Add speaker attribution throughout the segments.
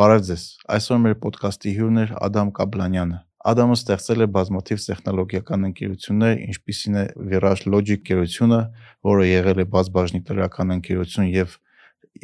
Speaker 1: Բարև ձեզ։ Այսօր մեր ոդկասթի հյուրն է Ադամ Կաբլանյանը։ Ադամը ստեղծել է բազմաթիվ տեխնոլոգիական ընկերություններ, ինչպիսին է Virage Logic ընկերությունը, որը եղել է բազմբաժնիկ դրական ընկերություն եւ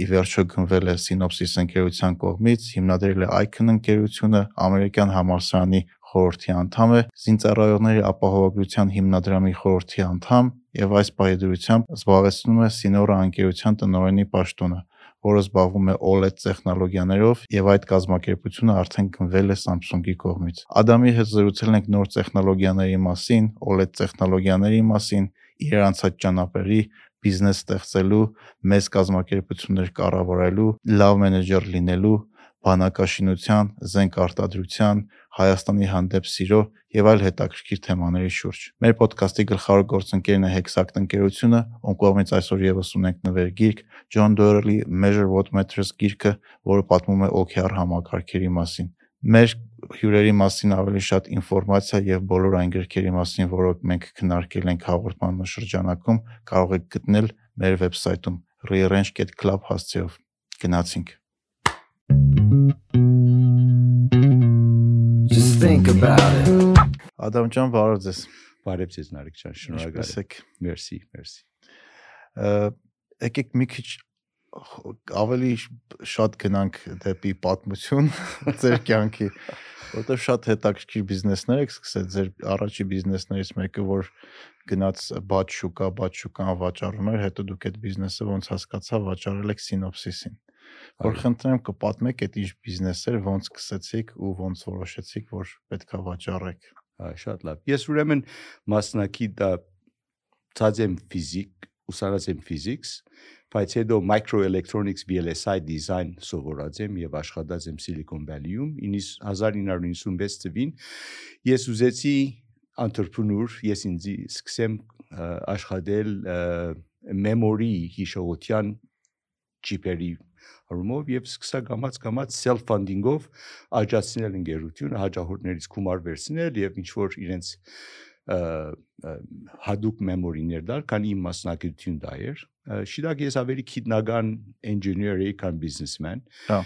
Speaker 1: ի վերջո գնվել է Synopsys ընկերության կողմից, հիմնադրել է Icon ընկերությունը, ամերիկյան համալսարանի խորհրդի անդամ է, զինծառայողների ապահովագրության հիմնադրամի խորհրդի անդամ եւ այս պայդրությամբ զբաղեցնում է Sinora ընկերության տնօրենի պաշտոնը որը զբաղվում է OLED տեխնոլոգիաներով եւ այդ կազմակերպությունը արդեն գնվել է Samsung-ի կողմից։ Ադամի հետ զրուցել ենք նոր տեխնոլոգիաների մասին, OLED տեխնոլոգիաների մասին, իր անցած ճանապարհի, բիզնես ստեղծելու, մեծ կազմակերպություններ կառավարելու, լավ մենեջեր լինելու, բանակաշինության, զենք արտադրության, Հայաստանի հանդեպ սիրո եւ այլ հետաքրքիր թեմաների շուրջ։ Մեր ոդկասթի գլխավոր գործընկերն է Hexact ընկերությունը, ում կողմից այսօր եւս ունենք նվեր գիրք John Doerr-ի Measure What Matters գիրքը, որը պատմում է OKR համակարգերի մասին։ Մեր հյուրերի մասին ավելի շատ ինֆորմացիա եւ բոլոր այն գրքերի մասին, որոնք մենք քննարկել ենք հաղորդման շրջանակում, կարող եք գտնել մեր վեբսայթում rearrange.club հասցեով։ Գնացինք։ Just think about it։ Ադամ ջան, բարև ձեզ։
Speaker 2: Բարև ձեզ Նարեկ ջան, շնորհակալ
Speaker 1: եմ։
Speaker 2: Մերսի, մերսի։
Speaker 1: Եկեք մի քիչ ավելի շատ գնանք դեպի պատմություն ձեր կյանքի, որտեղ շատ հետաքրքիր բիզնեսներ եք սկսել, ձեր առաջի բիզնեսներից մեկը, որ գնաց բաց շուկա, բաց շուկան վաճառում էր, հետո դուք այդ բիզնեսը ոնց հասկացա վաճառել եք Synopsys-ին որ խնդրեմ կպատմեք այդ ինչ բիզնես էր, ոնց սկսեցիք ու ոնց որոշեցիք, որ պետքա վաճառեք։
Speaker 2: Հա, շատ լավ։ Ես ուրեմն մասնակի դա ցածեմ ֆիզիկ, ուսանած եմ physics, բայց հետո microelectronics VLSI design սովորած եմ եւ աշխատած եմ Silicon Valley-ում 1996 թվին ես ուզեցի entrepreneur, ես ինձ սկսեմ աշխատել memory հիշողության ճիպերի առումով եւ սկսա գամած գամած self funding-ով աջակցնել ընկերությունը, հաջողություններից գումար վերցնել եւ ինչ որ իրենց հadoop memory-ներ դար, քան իմ մասնակցություն դա էր։ Շիրակ ես ավելի քիտնական engineer էի, քան businessman։ Հա։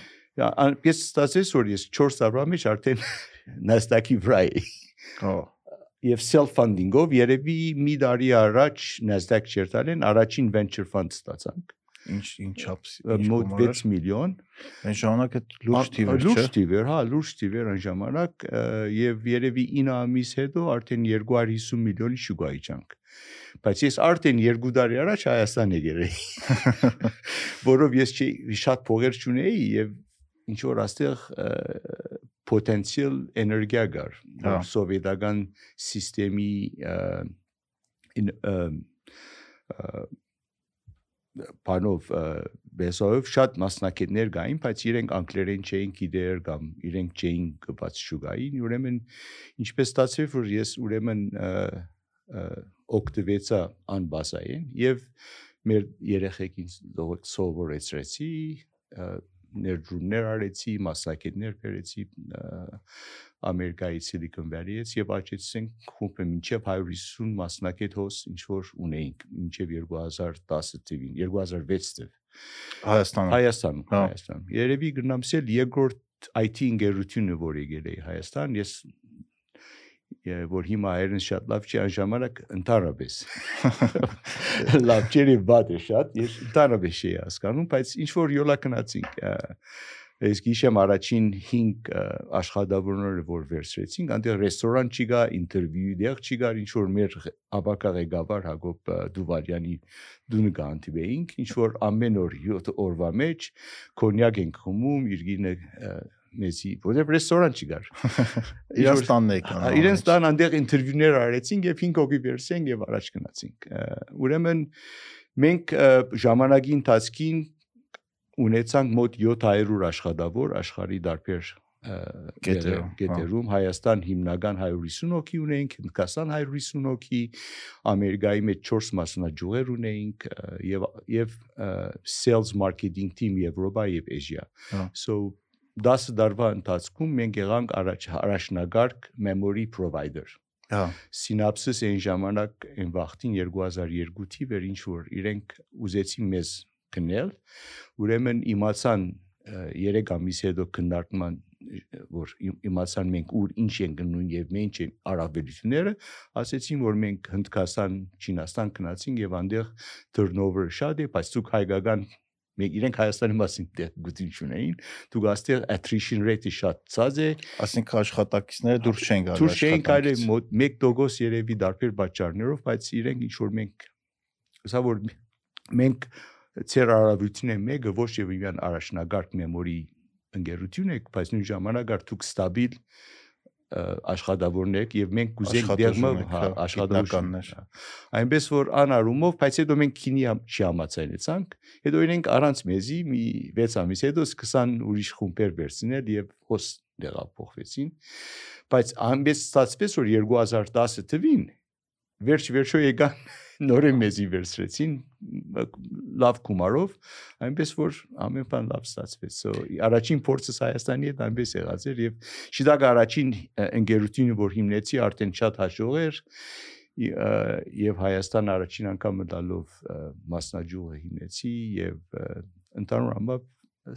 Speaker 2: Ես ստացեց որ ես 4 տարվա մեջ արդեն Nasdaq-ի վրա էի։ Հա եւ self funding-ով երևի մի տարի առաջ Nasdaq չերտալեն առաջին venture fund ստացանք
Speaker 1: Ինչ ինչ չափ
Speaker 2: մոտ 6 միլիոն։
Speaker 1: Այն ժամանակ այդ լուրջ թիվ էր, չէ՞։
Speaker 2: Լուրջ թիվ էր, հա, լուրջ թիվ էր այն ժամանակ եւ երևի 9 ամիս հետո արդեն 250 միլիոնի շուգայի չանք։ Բայց ես արդեն 2 տարի առաջ Հայաստան եկել էի։ Որով ես չի շատ փողեր չունեի եւ ինչ որ աստեղ պոտենցիալ էներգիա գար հա։ սովետական համակարգի բանով բեսով շատ մասնակիցներ կային, բայց իրենք անգլերեն չէին գիտեր կամ իրենք չէին գված շուգային, ուրեմն ինչպես ստացվեց, որ ես ուրեմն օգտվեցա անբասային եւ մեր երեխեքին սովորեցրեցի ներդրումներ արեցի, մասնակիցներ բերեցի Ամերիկայի Silicon Valley-ից եւ աճեցինք խումբը մինչեւ 150 մասնակետ հոս ինչ որ ունեինք մինչեւ 2010 թվին 2006 թվ
Speaker 1: Հայաստանում
Speaker 2: Հայաստանում հա։ Հայաստանում Երևի գնամսել երկրորդ IT ընկերությունը որ եկել է Հայաստան ես որ հիմա հայերեն շատ լավ չի այն ժամանակ ընդհանրապես լավ բադ է շատ ես ընդհանրապես չի հասկանում բայց ինչ որ յոլա գնացինք Ես գիշեմ առաջին 5 աշխատավորները որ վերցրեցինք, այնտեղ ռեստորան չի գա, ինտերվյու դեղ չի գա, ինչ որ մեր ապակա ղեկավար Հակոբ Դուվարյանի դունը կանտիվեինք, ինչ որ ամեն օր 7 օրվա մեջ կոնյակ ենք խմում, իր գինը մեզի, որովհետև ռեստորան չի գար։
Speaker 1: Իրենց տանն եք անում։
Speaker 2: Իրենց տան այնտեղ ինտերվյուներ արեցինք եւ 5 հոգի վերցենք եւ առաջ գնացինք։ Ուրեմն մենք ժամանակի ընթացքին ունեցանք մոտ 700 աշխատավոր աշխարհի դարբեր գետերում հա։ Հայաստան հիմնական 150 հոգի ունեինք, Հնդկաստան 150 հոգի, Ամերիկայի մեջ 4 մասնաճյուղեր ունեինք եւ եւ sales marketing team Եվրոպա եւ Asia։ հա։ So 10 տարվա ընթացքում մենք եղանք առաջ առաջնագարկ memory provider։ Հա։ Synopsys այն ժամանակ այն վախտին 2002 թիվ էր ինչ որ իրենք ուզեցին մեզ գնել ուրեմն իմացան 3 ամիս հետո քննարկման որ իմացան մենք ուր ինչ են գնում եւ մենք են արաբելությունները, ասեցին որ մենք Հնդկաստան, Չինաստան գնացինք եւ այնտեղ turnover շատ է, բայց ցուկ հայկական մենք իրենք Հայաստանի մասին գտին չունեին, դուք աստեղ attrition rate-ը շատ ցած է,
Speaker 1: ասինքն աշխատակիցները դուրս չեն գալու
Speaker 2: դուրս չեն մոտ 1% երևի դարբեր պատճառներով, բայց իրենք ինչ որ մենք հսա որ մենք ծեր արարությունն է մեկը ոչ եւ իրան առաջնագարկ մեմորի ընկերություն եք, բայց նույն ժամանակ արդյոք ստաբիլ աշխատավորներ եւ մենք կուզենք դերմը հա, աշխատավորներ այնպես որ անարումով բայց հետո մենք քինի չհամացանեցանք հետո իրենք առանց մեզի մի 6 ամիս հետո սկսան ուրիշ խումբեր վերցնել եւ հոս դեղափոխվեցին բայց այնպես ստացվեց որ 2010 թվին վերջ վերջո եկան նորեն մեզի վերցրեցին լավ գումարով, այնպես որ ամեն բան լավ ստացվեց։ So առաջին փորձս Հայաստանի հետ այնպես եղած էր եւ շիդակ առաջին ընկերությունը, որ հիմնեցի, արդեն շատ հաջող էր եւ Հայաստան առաջին անգամ մտալով մասնաճյուղը հիմնեցի եւ ընդհանուր առմամբ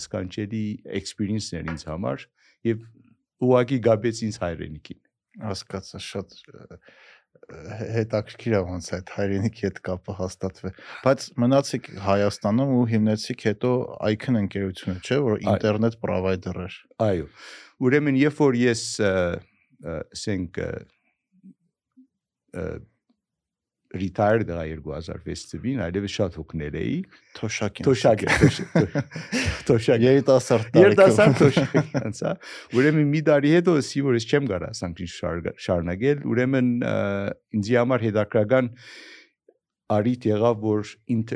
Speaker 2: սկանչելի experience-ներ ինձ համար եւ ուղակի գաբեց ինձ հայրենիքին
Speaker 1: հասկացա շատ հետաքրքիր է ոնց այդ հայրենիքի հետ կապը հաստատվե։ Բայց մնացիք Հայաստանում ու հիմնեցիք հետո Icon ընկերությունը, չէ՞, որ ինտերնետ պրովայդեր էր։
Speaker 2: Այո։ Ուրեմն երբ որ ես ասենք retired դրա 2006 թվին, այլևս շատ հոգնել էի։
Speaker 1: Թոշակ եմ։
Speaker 2: Թոշակ եմ։ Թոշակ։
Speaker 1: Երիտասարդ տարիքում։
Speaker 2: Երիտասարդ թոշակ հա։ Ուրեմն մի տարի հետո ասի որ ես չեմ կարա սանկին շարունակել, ուրեմն ինձ համար հետաքրական արիտ եղավ որ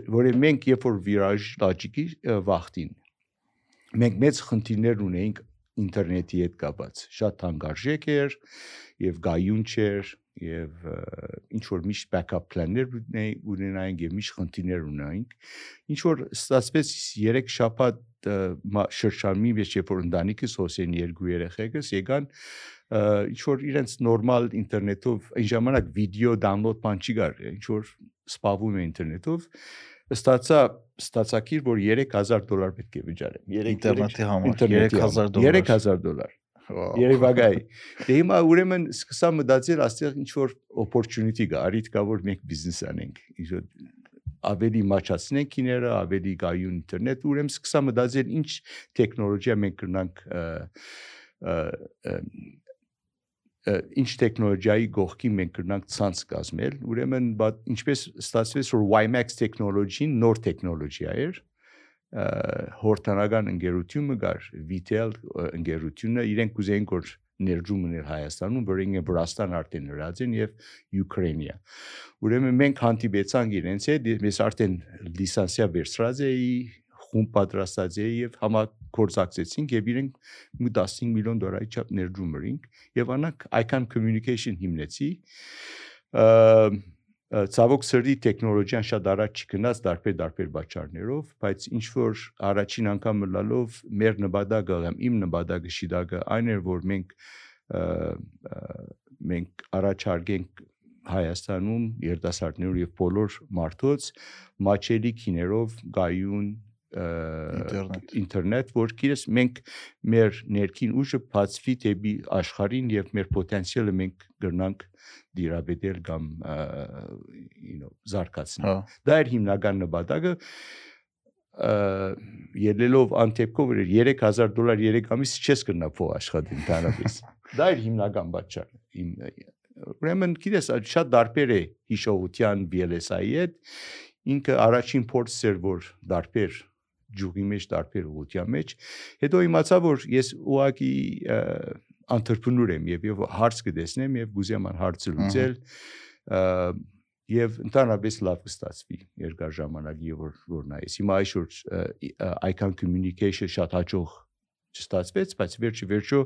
Speaker 2: որ մենք երբ որ վիրաժ լոջիկի վախտին մենք մեծ խնդիրներ ունեինք ինտերնետի հետ կապված շատ թանկարժեք էր եւ գայուն չէր եւ ինչ որ միշտ backup plan-ներ ունենայինք եւ միշտ խնդիրներ ունենայինք ինչ որ ստացվեց 3 շաբաթ շրջանի մեջ երբ որ ընտանիքս հոսեն երկու երեխեքս եկան ինչ որ իրենց նորմալ ինտերնետով այն ժամանակ վիդեո դաունլոդ բան չի գար ինչ որ սպավում է ինտերնետով ստացա ստացակիր որ 3000 դոլար պետք է վճարեմ
Speaker 1: ինտերնետի համար 3000 դոլար
Speaker 2: 3000 դոլար Երևանայի։ Դե հիմա ուրեմն սկսա մտածել, աստեղ ինչ որ opportunity կա, արիտ կա որ մենք բիզնես անենք։ Ինչ որ ավելի մաչացնենք իները, ավելի գայուն ինտերնետ, ուրեմն սկսա մտածել ինչ տեխնոլոգիա մենք կրնանք ինչ տեխնոլոգիայի գողքի մենք կրնանք ցանց կազմել ուրեմն ինչպես ստացվեց որ WiMAX տեխնոլոգին նոր տեխնոլոգիա էր հորտանական ընկերությունը գար Vitel ընկերությունը իրենք կուզեին որ ներդրում ուներ Հայաստանում, որ ինքը Վրաստան արդեն հրած են եւ Ուկրաինա։ Ուրեմն մենք հանդիպեցանք իրենց հետ, ես արդեն լիսանսիա վերցրած էի, խումբ պատրաստած էի եւ համագործակցեցինք եւ իրենք մի 15 միլիոն դոլարի չափ ներդրում ունենք եւ անակ Icon Communication հիմնեցի ցավոք սրտի տեխնոլոգիան շատ առաջ չգնաց դարբեր բաճարներով, բայց ինչ որ առաջին անգամ լալով մեր նպատակը, իմ նպատակը շիդակը այն էր, որ մենք մենք առաջարկենք Հայաստանում երիտասարդներով եւ բոլոր մարդոց մաչելի քիներով գայուն ինտերնետ ինտերնետ որ գիրես մենք մեր ներքին ուժը բացվի դեպի աշխարհին եւ մեր պոտենցիալը մենք գրնանք դիրաբետել կամ you know զարգացնել
Speaker 1: հա։
Speaker 2: դա էր հիմնական նպատակը ելելով անտեպքով էր 3000 դոլար 3 ամիս չես կրնա փող աշխատել ընդհանրապես դա էր հիմնական պատճառը իմ ուրեմն գիտես շատ դարբեր է հիշողության BLSI-ի հետ ինքը առաջին փորձ էր որ դարբեր ջուղի մեջ տարբեր ուղղության մեջ հետո իմացա որ ես ուղակի entrepreneur եմ եւ եւ հարց կդեսնեմ եւ գուզեմ ան հարցը լուծել եւ ընդհանրապես լավ կստացվի երկար ժամանակ եւ որ որ նայես հիմա այսօր icon communication շատ հաջող չստացվեց բայց վերջի վերջո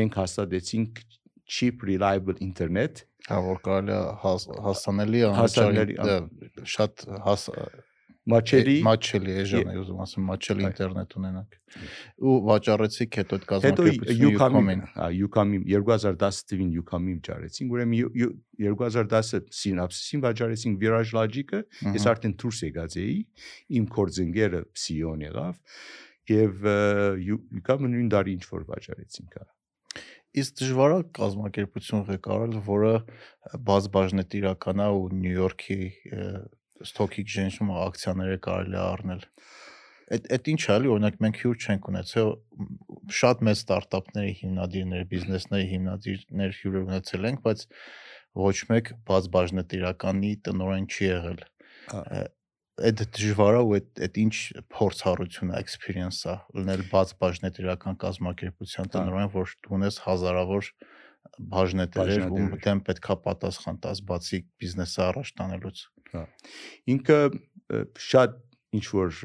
Speaker 2: մենք հաստատեցինք cheap reliable internet
Speaker 1: հա որ կարելի հասանելի անհաճելի շատ
Speaker 2: մաչելի
Speaker 1: մաչելի էժան է ուզում ասեմ մաչելի ինտերնետ ունենանք ու վաճառեցիք հետո այդ կազմակերպությունը
Speaker 2: Ucom-ին հա Ucom-ին 2010 թվին Ucom-ին վճարեցինք ուրեմն 2010-ը Synapse-ին վճարեցինք Virage Logic-ը ես արդեն դուրս եկած էի իմ կորձընկերը CEO-ն եղավ եւ յուկա նույն դարի ինչ որ վաճառեցինք հա
Speaker 1: իսկ դժվար է կազմակերպություն ղեկավարել, որը բազ բաժնետ իրականա ու Նյու Յորքի Stock Exchange-ում ակցիաները կարելի է առնել։ Այդ այդ ինչ է, էլի, օրինակ մենք հյուր չենք ունեցել շատ մեծ ստարտափների հիմնադիրներ, բիզնեսների հիմնադիրներ հյուր ունեցել ենք, բայց ոչ մեկ բաց բաժնետ իրականի տնօրեն չի եղել այդ դժվար է ու այդ այդ ինչ փորձառություն է, experience է լինել բաց բաժնետիրական կազմակերպության տնօրեն, որ դու ունես հազարավոր բաժնետերեր, ում դեմ պետքա պատասխան տաս բացի բիզնեսը առաջ տանելուց։
Speaker 2: Հա։ Ինքը շատ ինչ որ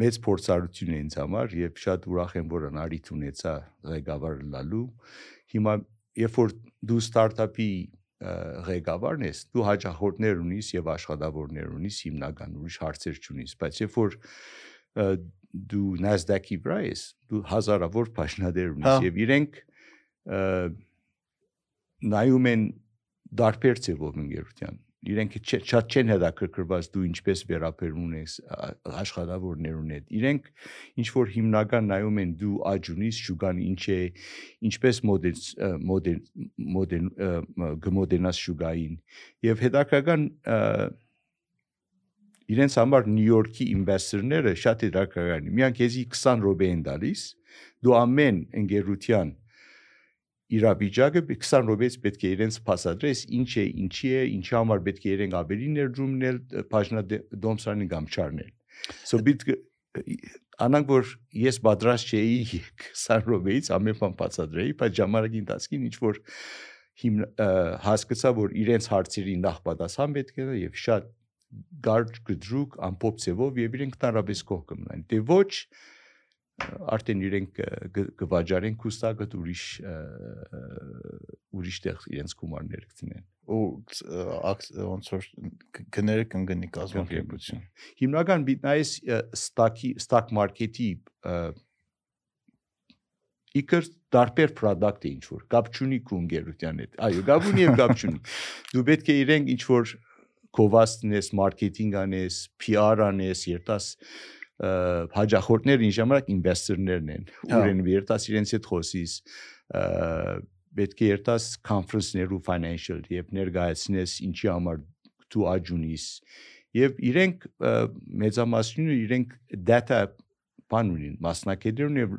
Speaker 2: մեծ փորձառություն է ինձ համար եւ շատ ուրախ եմ որ անարիթ ունեցա ղեկավար լալու։ Հիմա երբ որ դու ստարտափի ղեկավարն ես, դու հաջախորդներ ունիս եւ աշխատավորներ ունիս հիմնական ուրիշ հարցեր չունիս, բայց երբ որ դու Nasdaq-ի վրա ես, դու հազարավոր բաժնադեր ունիս հա։ եւ իրենք նայում են դարբեր ձևով ընկերության իրենք շատ չեն հետաքրքրված դու ինչպես վերապերում ունես աշխատավորներուն հետ իրենք ինչ որ հիմնական նայում են դու աջունից շուգան ինչ է ինչպես մոդել մոդել մոդել գմոդենաս շուգային եւ հետաքրքրական իրենց համար Նյու Յորքի ինվեստորները շատ հետաքրքրական միան քեզի 20 րոպե են տալիս դու ամեն ընկերության իրավիճակը 20 րոպեից պետք է իրենց փաստադրես ինչ է, ինչի է, ինչի համար պետք է իրենք ավելի ներդրում նել բաժնա դոմսարանի կամ չարնել։ So բիտ անանք որ ես պատրաստ չէի 20 րոպեից ամեն բան բացատրեի, բայց ժամանակի ընթացքին ինչ որ հիմ հասկացա որ իրենց հարցերին նախ պատասխան պետք է եւ շատ գարջ գդրուկ ամփոփ ծևով եւ իրենք տարաբես կողք կմնան։ Դե ոչ արդեն իրենք կվաճառեն կուստակը ուրիշ ուրիշ տեղ իրենց գումարները կցնեն
Speaker 1: ու ոնց որ գները կընկնի կազմակերպություն
Speaker 2: հիմնական բիտնայես ստակի ստակ մարքեթի իքր տարբեր product է ինչ որ կապ չունի քու ընկերության հետ այո կապ ունի եւ կապ չունի դու պետք է իրենք ինչ որ կովաստնես մարքեթինգ անես PR անես երտաս հաջախորդները ինչ ժամանակ ինվեստորներն են հա։ ուրեն երտաս իրենց հետ խոսիս պետք է երտաս conference-ներու financial եւ ներկայացնես ինչի համար դու աջունիս եւ իրենք մեծամասնությունը իրենք data բան ունին մասնակետերն եւ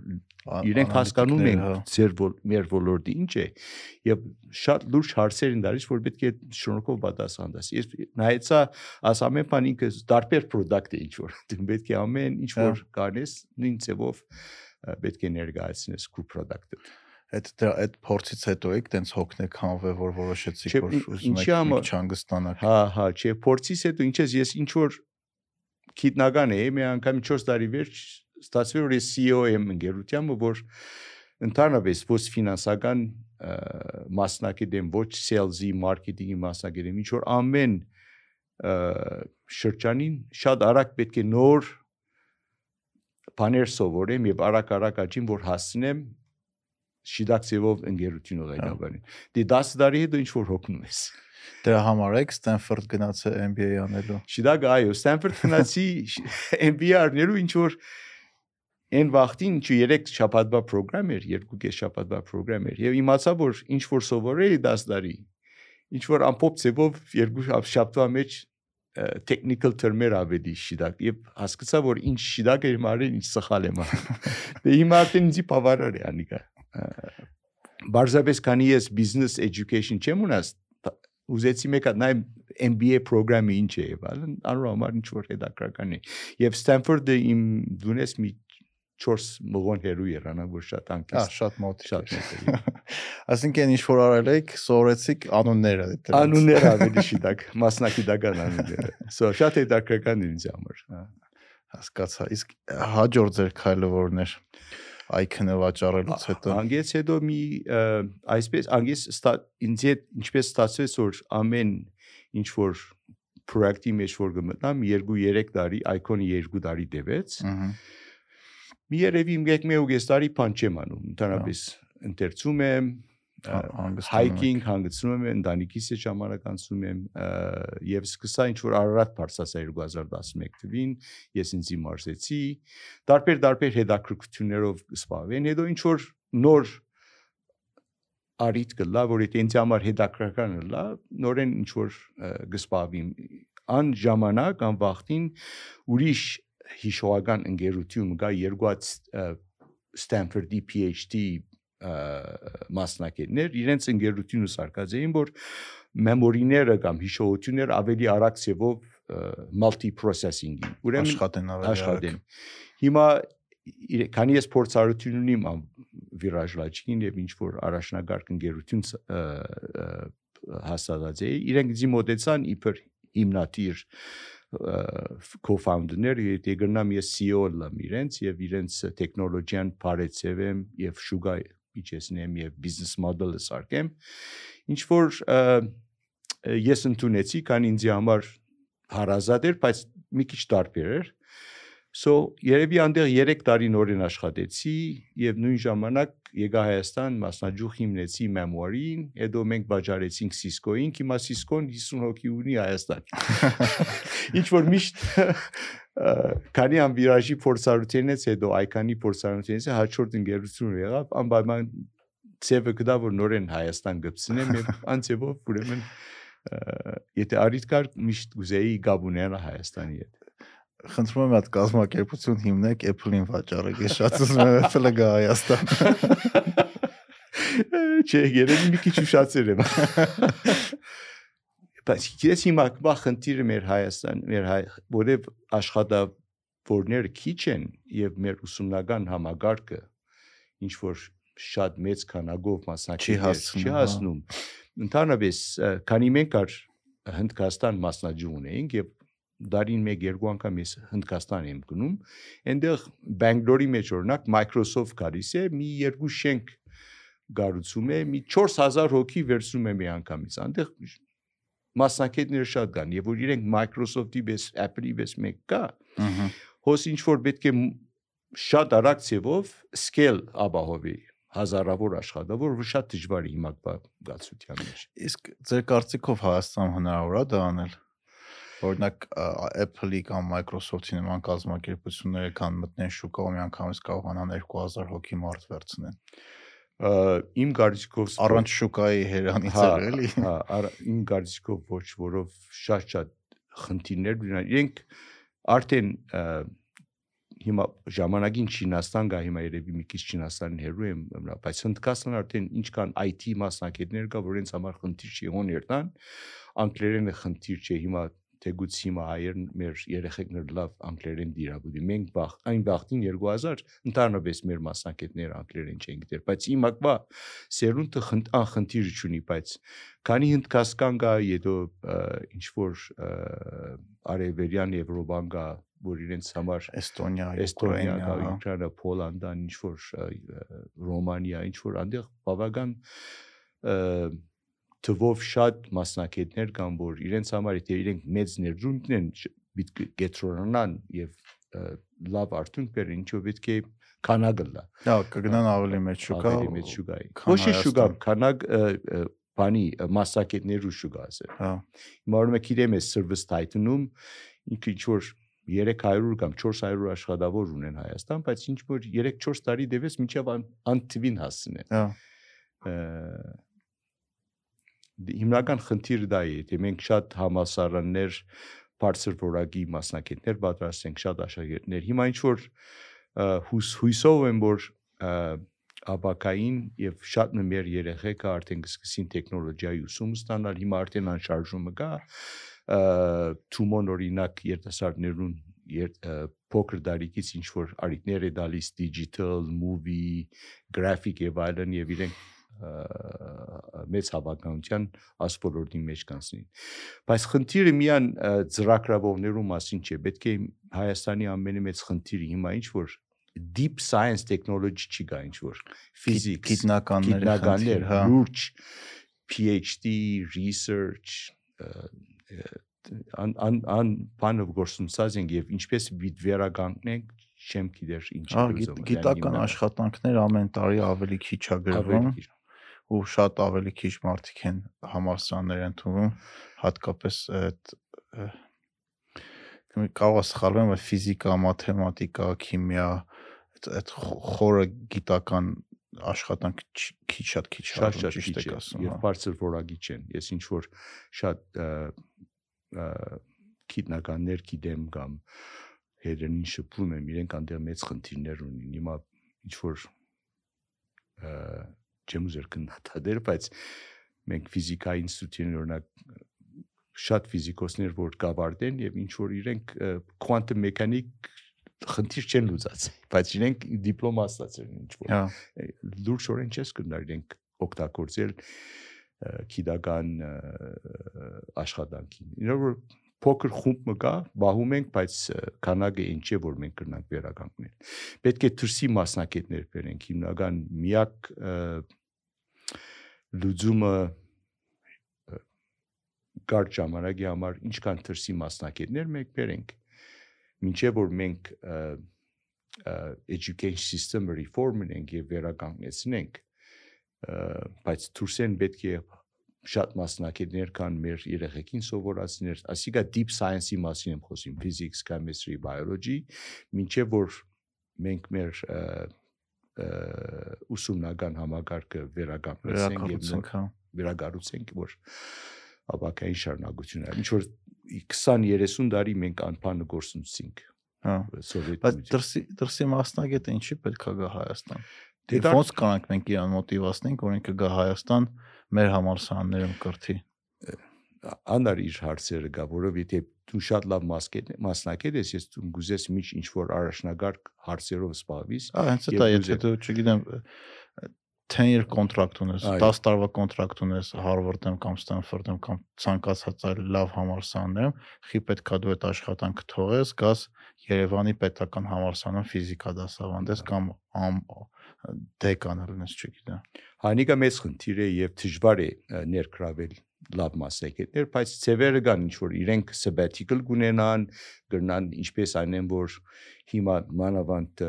Speaker 2: իրենք հասկանում են հա։ ձեր մեր ոլորտի ինչ է եւ շատ լուրջ հարցեր են դարից որ պետք է շնորհքով պատասխան տաս ես նայեցա աս ամեն բան ինքը դարբեր product է ինչ որ դու պետք է ամեն ինչ որ հա։ կանես նույն ձևով պետք է ներկայացնես քու product-ը
Speaker 1: այդ այդ փորձից հետո եք տենց հոգնեք հանվել որ որոշեցիք որ ուզում եք չհանգստանաք
Speaker 2: հա հա չէ փորձից հետո ինչես ես ինչ որ քիտնական էի մի անգամ 4 տարի վերջ ստացվի որ ես CEO եմ ընկերությամբ, որ ընդհանրապես ոչ ֆինանսական մասնակից եմ, ոչ sales-ի, մարքեթինգի մասնակից եմ, ինչ որ ամեն շրջանին շատ արագ պետք է նոր բաներ սովորեմ եւ արագ-արագ աճին, որ հասնեմ շիդակցեվով ընկերություն ուղեկավարին։ Դե 10 տարի հետո ինչ որ հոգնում ես։
Speaker 1: Դրա համար եք Ստենֆորդ գնացել MBA անելու։
Speaker 2: Շիդակ այո, Ստենֆորդ գնացի MBA արնելու ինչ որ Այն վախտին ինչու 3 շաբաթվա ծրագրամ էր, 2.5 շաբաթվա ծրագրամ էր եւ իմացա որ ինչ որ սովորել 10 տարի ինչ որ ամփոփ ծևով երկու շաբաթվա մեջ technical term-եր ավելի շիդակ եւ հասկացա որ ինչ շիդակ էր մարին ինչ սխալ եմ դե հիմա արդեն ինձի բավարար է անիկա բարձրապես քանի ես business education չեմ ունած ուզեցի մեկը նայ MBA ծրագրամը ինչ է եւ այլն անորոշ ինչ որ հետաքրքրական է եւ Stanford-ը իմ դունես մի 4 մղոն հերու երանա որ շատ անկից։
Speaker 1: Ահա շատ մոտ շատ մոտ։ Այսինքն ինչ որ արել եք, սովորեցիք անունները
Speaker 2: դրանց։ Անունները ավելի շիտակ, մասնակիտական անունները։ Սա շատ է ինձ համար։ հա։
Speaker 1: Հասկացա։ Իսկ հաջորդ ձեր քայլը որն էր այքնը վաճառելուց հետո
Speaker 2: անգից հետո մի այսպես անգից ինձ ինչպես ստացվեց որ ամեն ինչ որ պրոյեկտի մեջ որ գմտնամ 2-3 տարի այքոնը 2 տարի տևեց ըհը մի երևի 1-1.5 տարի բան չեմ անում, ընդհանրապես ընթերցում եմ, hiking հանգեցնում եմ ընտանիքիս հետ ժամանակ անցնում եմ եւ սկսա ինչ որ Արարատ բարձրացա 2011 թվին ես ինձ իմարզեցի տարբեր տարբեր հետաքրքրություններով սպասվեն հետո ինչ որ նոր արիտ գլա որ դա ինձ համար հետաքրքրական լա նորեն ինչ որ գսպավիմ ան ժամանակ ան վախտին ուրիշ հիշողական ընկերություն կա երկու Stanford-ի PhD մասնակիցներ իրենց ընկերությունը սարկած էին որ մեմորիները կամ հիշողությունները ավելի արագ ծևով multi processing-ի
Speaker 1: ուրեմն աշխատեն ավելի
Speaker 2: աշխատեն հիմա քանի ես փորձառություն ունիմ վիրաժ լաչին եւ ինչ որ առաջնագարկ ընկերություն հաստատած էի իրենք դի մոտեցան իբր հիմնադիր co-founder-ներ եթե գտնամ ես CEO լամ իրենց եւ իրենց տեխնոլոգիան բարեցեւեմ եւ շուգա իջեցնեմ եւ բիզնես մոդելը սարքեմ ինչ որ ես ընդունեցի քան ինձ համար հարազատ էր բայց մի քիչ տարբեր էր So երևի այնտեղ 3 տարի նորեն աշխատեցի եւ նույն ժամանակ եկա Հայաստան, մասնաճյուղ հիմնեցի memory-ին, հետո մենք բաժարեցինք Cisco-ին, հիմա Cisco-ն 50 հոգի ունի Հայաստան։ Ինչ որ միշտ քանի ամբիրաժի փորձառությունից հետո այկանի փորձառությունից հաջորդ ընկերություն եղավ անպայման ծևը կդա որ նորեն Հայաստան գծնեմ եւ անցեվով ուրեմն եթե արիտ կար միշտ ուզեի գաբուները Հայաստանի հետ
Speaker 1: խնդրում եմ այդ կազմակերպություն հիմնեք Apple-ին վաճառեք ես շատ ուզում եմ Apple-ը գա Հայաստան
Speaker 2: Չէ, երևի մի քիչ ուշացել եմ բայց ես հիմա կբա խնդիրը մեր Հայաստան, մեր հայ, որև աշխատավորները քիչ են եւ մեր ուսումնական համագարկը ինչ որ շատ մեծ քանակով մասնակիցներ չի
Speaker 1: հա։
Speaker 2: հասնում։ Ընդհանրապես, քանի մենք ար Հնդկաստան մասնաճյուղ ունեինք եւ դարին 1-2 անգամ ես Հնդկաստան եմ գնում, այնտեղ Բանգլորի մեջ օրինակ Microsoft գալիս է, մի երկու շենք գառուցում է, մի 4000 հոգի վերցնում է մի անգամից։ Այնտեղ մասնակիցները շատ կան եւ որ իրենք Microsoft-ի պես Apple-ի պես մեկ կա հոս ինչ որ պետք է շատ արագ ծևով scale ապահովի հազարավոր աշխատավոր որ շատ դժվար է հիմա գացության մեջ
Speaker 1: իսկ ձեր կարծիքով Հայաստան հնարավոր է դա անել օրինակ Apple-ի կամ Microsoft-ի նման կազմակերպությունները կան մտնեն շուկա ու միանգամից կարողանան 2000 հոգի մարդ վերցնեն
Speaker 2: իմ կարծիքով
Speaker 1: առանց շուկայի հերանից է էլի
Speaker 2: հա իմ կարծիքով ոչ որով շատ-շատ խնդիրներ ունեն իրենք արդեն հիմա ժամանակին Չինաստան գա հիմա երևի մի քիչ Չինաստանին հերու եմ բայց Հնդկաստան արդեն ինչքան IT մասնակիցներ կա որ ինձ համար խնդիր չի հոներտան անգլերենը խնդիր չէ հիմա թեգուց հիմա հայերն մեր երեխեքներ լավ անգլերեն դիրաբուդի մենք բախ այն բախտին 2000 ընդհանրապես մեր մասնակիցները անգլերեն չեն գիտեր բայց հիմա կա սերունդը անխնդիր չունի բայց քանի հնդկաստան կա հետո ինչ որ արևելյան եվրոպան կա որ իրենց համար
Speaker 1: Էստոնիա,
Speaker 2: Էստոնիա, Ուկրաինա, Պոլանդան, ինչ որ Ռոմանիա, ինչ որ այնտեղ բավական թվով շատ մասնակիցներ կան, որ իրենց համար եթե իրենք մեծ ներդրումն են պետք է գետրոնանան եւ լավ արդյունք բերեն, ինչու պետք է քանակը լա։
Speaker 1: Հա, կգնան ավելի մեծ շուկա։
Speaker 2: Ավելի մեծ շուկայի։ Ոչ է շուկա, քանակ բանի մասնակիցներու շուկա ասել։
Speaker 1: Հա։
Speaker 2: Հիմա որ մեկ իրեմ է service title-ում ինքը ինչ որ 300 կամ 400 աշխատավոր ունեն Հայաստան, բայց ինչ որ 3-4 տարի դեպս միջև անտվին հասցնեն։
Speaker 1: Հա
Speaker 2: հիմնական խնդիրը դա է, եթե մենք շատ համասարաններ բարձր որակի մասնակիցներ պատրաստենք, շատ աշակերտներ։ Հիմա ինչ որ հույս հույսով եմ որ աբակային եւ շատ մեր երեխեքը արդեն սկսին տեխնոլոգիայի ուսում ստանալ, հիմա արդեն անշարժումը կա թումոն օրինակ երիտասարդներուն փոքր դարիքից ինչ որ արիտներ է դալիս digital movie graphic եւ այլն եւ իրենք մեծ հավանականության ասպորորդի մեջ կանցնին։ Բայց խնդիրը միան ծրագրավորներու մասին չէ, պետք է Հայաստանի ամենամեծ խնդիրը հիմա ինչ որ deep science technology չի գա ինչ որ ֆիզիկ,
Speaker 1: գիտնականներ,
Speaker 2: գիտնականներ,
Speaker 1: հա։
Speaker 2: լուրջ PhD research ան ան ան բանով գործունեած ենք եւ ինչպես պիտի վերականգնենք չեմ գիտեր ինչ
Speaker 1: գիտական աշխատանքներ ամեն տարի ավելի քիչ է գրվում։ ու շատ ավելի քիչ մարդիկ են համալսարաններ ընդունում, հատկապես այդ կարող է սխալվեմ, բայց ֆիզիկա, մաթեմատիկա, քիմիա, այդ խորը գիտական աշխատանք քիչ շատ քիչ
Speaker 2: շատ քիչ է ասում եւ հա։ բարձր որագիչ են ես ինչ որ շատ գիտնականներ գիտեմ կամ հետերին շփվում եմ իրենք այնտեղ մեծ խնդիրներ ունին հիմա ինչ որ չեմ ուզեր քննադատել բայց մենք ֆիզիկայի ինստիտուտին օրինակ շատ ֆիզիկոսներ որ կավարտեն եւ ինչ որ իրենք quantum mechanic խնդիր չեն լուծացել, բայց իրենք դիպլոմ ստացել են ինչ որ։
Speaker 1: Հա։
Speaker 2: Լուրջորեն չես կնար իրենք օգտագործել քիդական աշխատանքին։ Իրար որ փոքր խումբ մը կա, բահում ենք, բայց քանակը ինչ է որ մենք կրնանք վերականգնել։ Պետք է թրսի մասնակետներ բերենք, հիմնական միակ լուծումը կարճ ժամանակի համար ինչքան թրսի մասնակետներ մենք բերենք մինչև որ մենք education system-ը reform-ենք եւ վերականգնեցնենք բայց դուրսեն պետք է շատ մասնակիցներ կան մեր երեխեքին սովորացնել, ասիկա deep science-ի մասին եմ խոսում, physics, chemistry, biology, մինչև որ մենք մեր ուսումնական համակարգը վերականգնեցենք
Speaker 1: եւ հա։
Speaker 2: վերագառուցենք, որ ապակային շարունակություն է։ Ինչ որ 20-30 տարի մենք անփանը գործունեինք։
Speaker 1: Հա։ Բայց դրսի դրսի մասնագետը ինչի պետքա գա Հայաստան։ Դե ոնց կանանք մենք իրան մոտիվացնենք, որ ինքը գա Հայաստան մեր համալսարաններում կրթի։
Speaker 2: Անդար իր հարցերը գա, որովհետեւ դու շատ լավ մասնակետ ես, ես դու գուզես միջ ինչ որ առաջնագարկ հարցերով
Speaker 1: Ահա հենց դա, եթե դու չգիտեմ 10 year կոնտրակտ ունես, 10 տարվա կոնտրակտ ունես Harvard-ում կամ Stanford-ում կամ ցանկացած այլ լավ համալսարաններում, խի պետքա դու այդ աշխատանքը թողես, գաս Երևանի պետական համալսարանում ֆիզիկա դասավանդես կամ դեկան լինես, չգիտեմ։
Speaker 2: Հանիկա մեծ խնդիր է եւ դժվար է ներգրավել լավ մասնակիցներ, բայց ծևերը կան ինչ որ իրենք sabbatical կունենան, գրնան ինչպես այնեն որ հիմա մանավանդ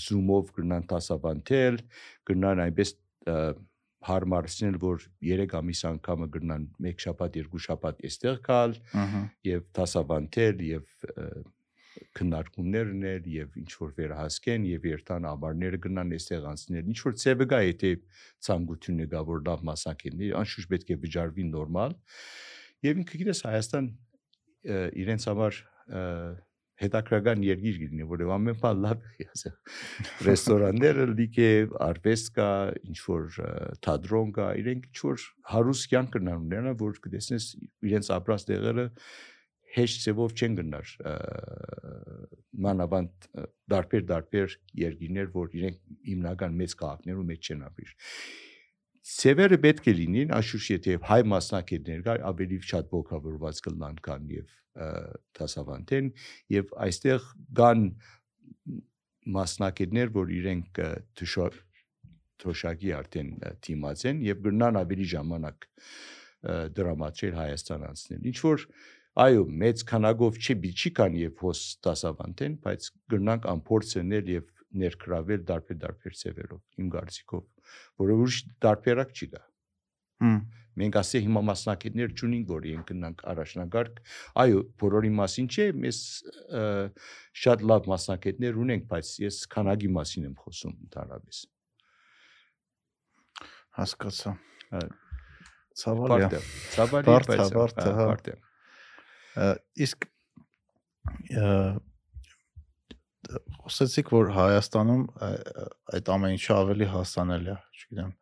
Speaker 2: Zoom-ով կգնան դասավանդել, կգնան այնպես հարմարեցնել, որ 3 ամիս անգամը կգնան 1 շաբաթ, 2 շաբաթ այստեղ գալ եւ դասավանդել եւ քննարկումներ ունել եւ ինչ որ վերահասկեն եւ երթան ամառները գնան այստեղ անցնել ինչ որ ծեվը գա եթե ցանկությունը գա որ լավ մասնակիցներ անշուշտ պետք է վճարվի նորմալ եւ ինքը գիտես Հայաստան իրենց համար հետաքրական երկիր գտնի, որով ամեն բան լավ է, ասեմ։ Ռեստորանները լիք է, արվեստ կա, ինչ որ թատրոն կա, իրենք ինչ որ հարուստ կյանք կնան ունենա, որ կտեսնես իրենց ապրած տեղերը հեշտ ծևով չեն գնար մանավանդ դարբեր դարբեր երկիներ, որ իրենք հիմնական մեծ քաղաքներում մեջ չեն ապրիր։ Սևերը պետք է լինին, աշուշ եթե հայ մասնակիցներ կար, ավելի շատ ողջավորված կլան կան եւ դասավանդեն եւ այստեղ կան մասնակիցներ, որ իրենք թշոր թոշակի արդեն թիմած են եւ գնան ավելի ժամանակ դրամատչել Հայաստան անցնել։ Ինչ որ այո, մեծ քանակով չի բիչի կան եւ հոս դասավանդեն, բայց գնանք ամփորձնել եւ ներգրավել դարբեր-դարբեր ծևերով իմ կարծիքով, որը ուրիշ դարբերակ չի դա։
Speaker 1: Հմ
Speaker 2: մենք ասե հիմա մասնակիցներ չունենք, որ իրենք գնանք առաջնագարկ։ Այո, բոլորի մասին չէ, մեզ շատ լավ մասնակիցներ ունենք, բայց ես քանակի մասին եմ խոսում ընդհանրապես։
Speaker 1: Հասկացա։ Ցավալի է։
Speaker 2: Ցավալի է, բայց է։
Speaker 1: Իսկ խոսեցիք, որ Հայաստանում այդ ամեն ինչը ավելի հասանելի է, չգիտեմ,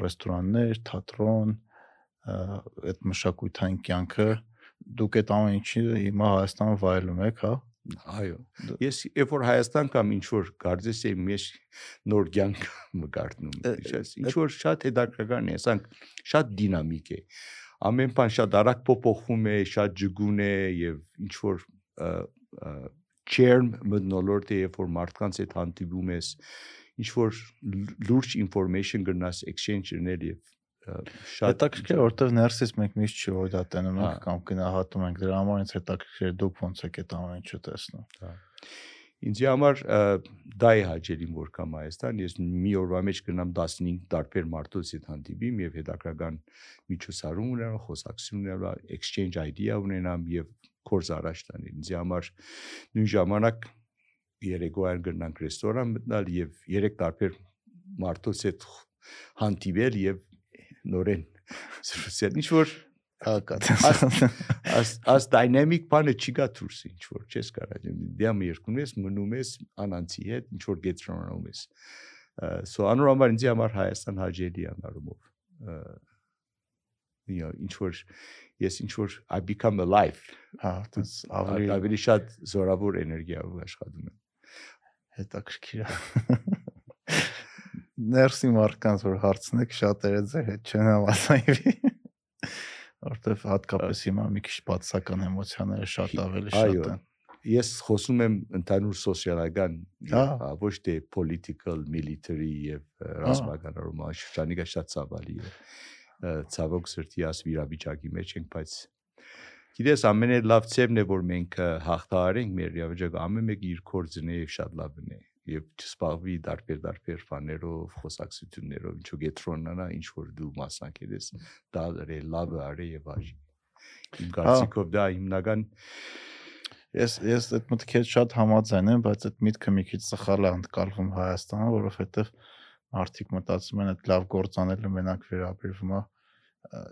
Speaker 1: ռեստորաններ, թատրոն, այդ մշակութային կյանքը դուք այդ ամեն ինչի հիմա Հայաստանում վայելում եք, հա?
Speaker 2: Այո։ Ես երբ որ Հայաստան կամ ինչ որ կարծես եմ մեջ նոր կյանք մկարդնում, ինչ որ շատ հետաքրքրական է, ասանք շատ դինամիկ է։ Ամեն բան շատ արագ փոփոխվում է, շատ ջգուն է եւ ինչ որ չերմ մտնոլորտ է, որ մարդկանց հետ հանդիպում ես, ինչ որ լուրջ information գնաս exchange ունել եւ
Speaker 1: շատ հետաքրքիր որտեվ ներսից մենք միշտ չի որ դա տենում ենք կամ գնահատում ենք դրա համար ինձ հետաքրքիր դուք ոնց եք այդ ամեն ինչը տեսնում
Speaker 2: հա Ինձ համար դա է հաճելին որ կամ Հայաստան, ես մի օրվա մեջ գնամ 15 տարբեր մարդուց հետ հանդիպիմ եւ հետաքրական միջոցառում ունենամ, խոսակցություն ունենամ, exchange idea ունենամ եւ կորս առաջ տանել։ Ինձ համար նույն ժամանակ երեկոյան գնանք ռեստորան մտնել եւ երեք տարբեր մարդուց հետ հանդիպել եւ նորեն զրուցել։ Ինչ որ Աս աս դայնամիկ բանը չի գա դուրս ինչ որ չես կարա դիամ երկուն ես մնում ես անանցի հետ ինչ որ գետրոնանում ես so անորոշ ինձ համար Հայաստան հաջելի անարումով you know ինչ որ ես ինչ որ I become alive
Speaker 1: հա դες ավելի
Speaker 2: ավելի շատ զորավոր էներգիայով աշխատում եմ
Speaker 1: հետաքրքիր է ներսի մարկանց որ հարցնեք շատերը ձեր հետ չեն հավասարվի որտեվ հատկապես հիմա մի քիչ բացական էմոցիաները շատ ավելի շատ են
Speaker 2: ես խոսում եմ ընդհանուր սոցիալական
Speaker 1: հա
Speaker 2: ոչ թե political military եւ ռազմական շրջանիկա շատ ցավալի է ցավոք սրտի աս վիրավիճակի մեջ ենք բայց գիտես ամենը լավ ծևն է որ մենք հաղթահարենք մեր վիճակը ամեն մեկ իր կորձն է շատ լավն է եւ չսպաղվի դարբեր-դարբեր ֆաներով, խոսակցություններով, ինչու գետրոնանա, ինչ որ դու մասնակից ես, դա դե լավը արի եւ այժմ։ Իմ կարծիքով դա հիմնական
Speaker 1: Ես ես այդ մտքից շատ համաձայն եմ, բայց այդ միտքը մի քիչ սխալ է անցկալվում Հայաստանը, որովհետեւ մարդիկ մտածում են այդ լավ գործանելը մենակ վերաբերվում է,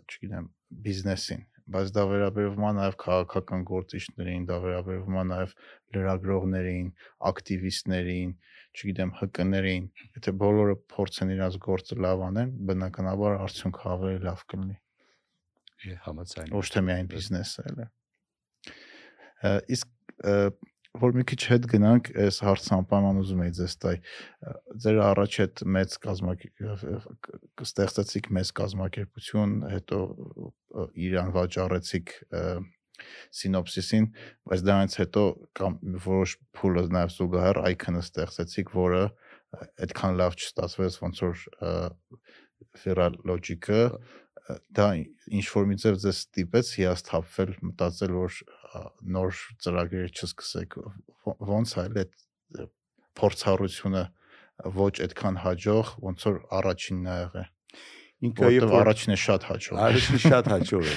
Speaker 1: չգիտեմ, բիզնեսին, բայց դա վերաբերվում է նաև քաղաքական գործիչներին, դա վերաբերվում է նաև լրագրողներին, ակտիվիստներին, չգիտեմ, ՀԿ-ներին։ Եթե բոլորը փորձեն իրաց գործը լավ անեն, բնականաբար արդյունքը ավելի լավ կլինի։
Speaker 2: Համաձայն։
Speaker 1: Ոչ թե միայն բիզնեսը, էլի։ Իսկ որ մի քիչ հետ գնանք, այս հարցը անպայման ուզում եի ձեզ տալ։ Ձեր առաջ այդ մեծ կազմակերպ ստեղծեցիք մեծ կազմակերպություն, հետո իրան վաճառեցիք սինոպսիսին, բայց դրանից հետո կամ որոշ փուլը նաև զուգահեռ icon-ը ստեղծեցիք, որը այդքան լավ չստացվեց, ոնց որ Feral Logic-ը դա ինչ որ մի ձև ձեզ ստիպեց հիասթափվել, մտածել, որ նոր ծրագրեր չսկսեք ոնց այլ այդ փորձառությունը ոչ այդքան հաջող ոնց որ առաջինն ա եղել ինքը երբ առաջինը շատ հաջող
Speaker 2: առաջինը շատ հաջող է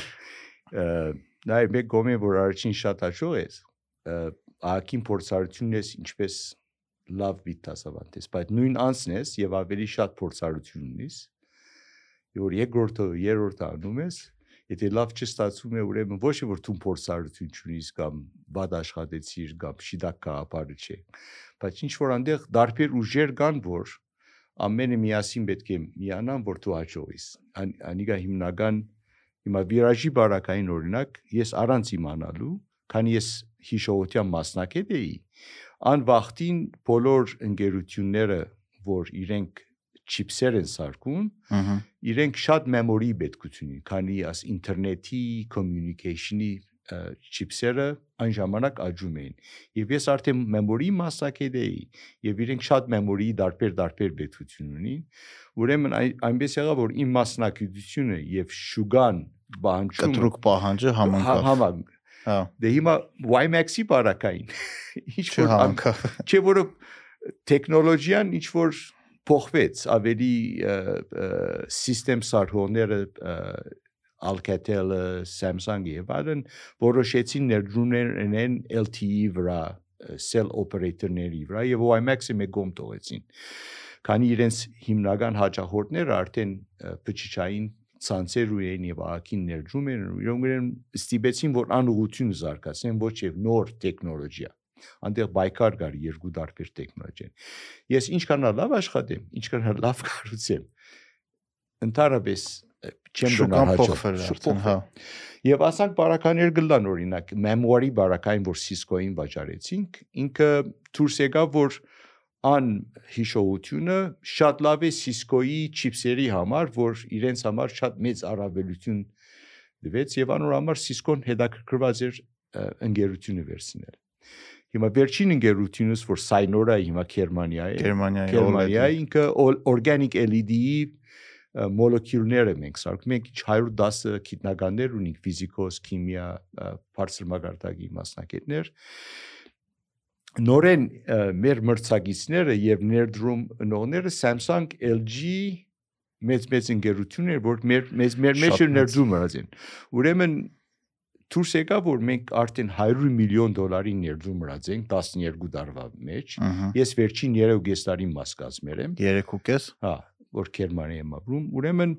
Speaker 2: նայ մեկ գոմե որ առաջին շատ հաջող է ակին փորձառությունն է ինչպես լավ բիտ դասավանդես բայց նույն անցն ես եւ ավելի շատ փորձառություն ունես որ երկրորդը երրորդը անում ես Եթե լավ չստացվում է, ուրեմն ոչ թե որ դու փորձառություն ունես կամ բադ աշխատեցիր կամ շիդակ կապարը չէ, բայց ինչ որ այնտեղ դարբեր ուժեր կան, որ ամենը միասին պետք է միանան, որ դու հաջողես։ Անիգա հիմնական հիմա վիրաժի բարակային օրինակ ես առանց իմանալու, քանի ես հիշողության մասնակետ էի, անվախտին բոլոր ընկերությունները, որ իրենք չիպսեր են սարքում, իրենք շատ memory պետքություն ունի, քանի աս ինտերնետի, communication-ի չիպսերը այն ժամանակ աճում էին։ Եվ ես արդեն memory մասնակետ էի, եւ իրենք շատ memory դարբեր դարբեր պետքություն ունին։ Ուրեմն այնպես եղավ, որ իմ մասնակցությունը եւ շուգան բանջում
Speaker 1: կտրուկ պահանջը համընկավ։
Speaker 2: Համան։
Speaker 1: Հա։
Speaker 2: Դե հիմա YMAX-ի բարակային։ Ինչ որ
Speaker 1: Չհամընկավ։
Speaker 2: չէ որը տեխնոլոգիան ինչ որ փոխվեց ավելի սիստեմ սարքողները Alcatel-ը, Samsung-ը եւ այլն որոշեցին ներդրումներ ունեն LTE վրա, cell operator-ների վրա եւ WiMAX-ը մեկ գոմ տողեցին։ Քանի իրենց հիմնական հաճախորդները արդեն փչիչային ցանցեր ունեն եւ ակին ներդրում են, իրենք ստիպեցին որ անուղություն զարգացնեն ոչ եւ նոր տեխնոլոգիա այնտեղ բայկար կար երկու տարբեր տեխնոլոգիան։ Ես ինչքան լավ աշխատեմ, ինչքան լավ կառուցեմ, ընդհանրապես չեմ գնա
Speaker 1: հաջող։ Հա։
Speaker 2: Եվ ասանք բարականեր գլան օրինակ memory բարակային որ Cisco-ին վաճառեցինք, ինքը դուրս եկավ որ ան հիշողությունը շատ լավ է Cisco-ի չիպսերի համար, որ իրենց համար շատ մեծ առավելություն դվեց եւ անոր համար Cisco-ն հետաքրքրված էր ընկերությունը վերցնել։ Հիմա վերջին ընկերությունս որ Synora հիմա Գերմանիա է։
Speaker 1: Գերմանիայի
Speaker 2: Գերմանիա ինքը organic LED-ի մոլեկուլները մենք սարքում ենք 110 գիտնականներ ունենք ֆիզիկոս, քիմիա, բարձր մագարտակի մասնակիցներ նորեն մեր մրցակիցները եւ ներդրում ընողները Samsung, LG մեծ մեծ ընկերություններ, որ մեր մեզ մեր մեջ ներդրում արածին։ Ուրեմն դուրս եկա որ մենք արդեն 100 միլիոն դոլարի ներդրում արածենք 12 տարվա մեջ։ Ես վերջին 3 տարի մաս կազմել եմ։
Speaker 1: 3.5
Speaker 2: հա որ Գերմանիա եմ ապրում ուրեմն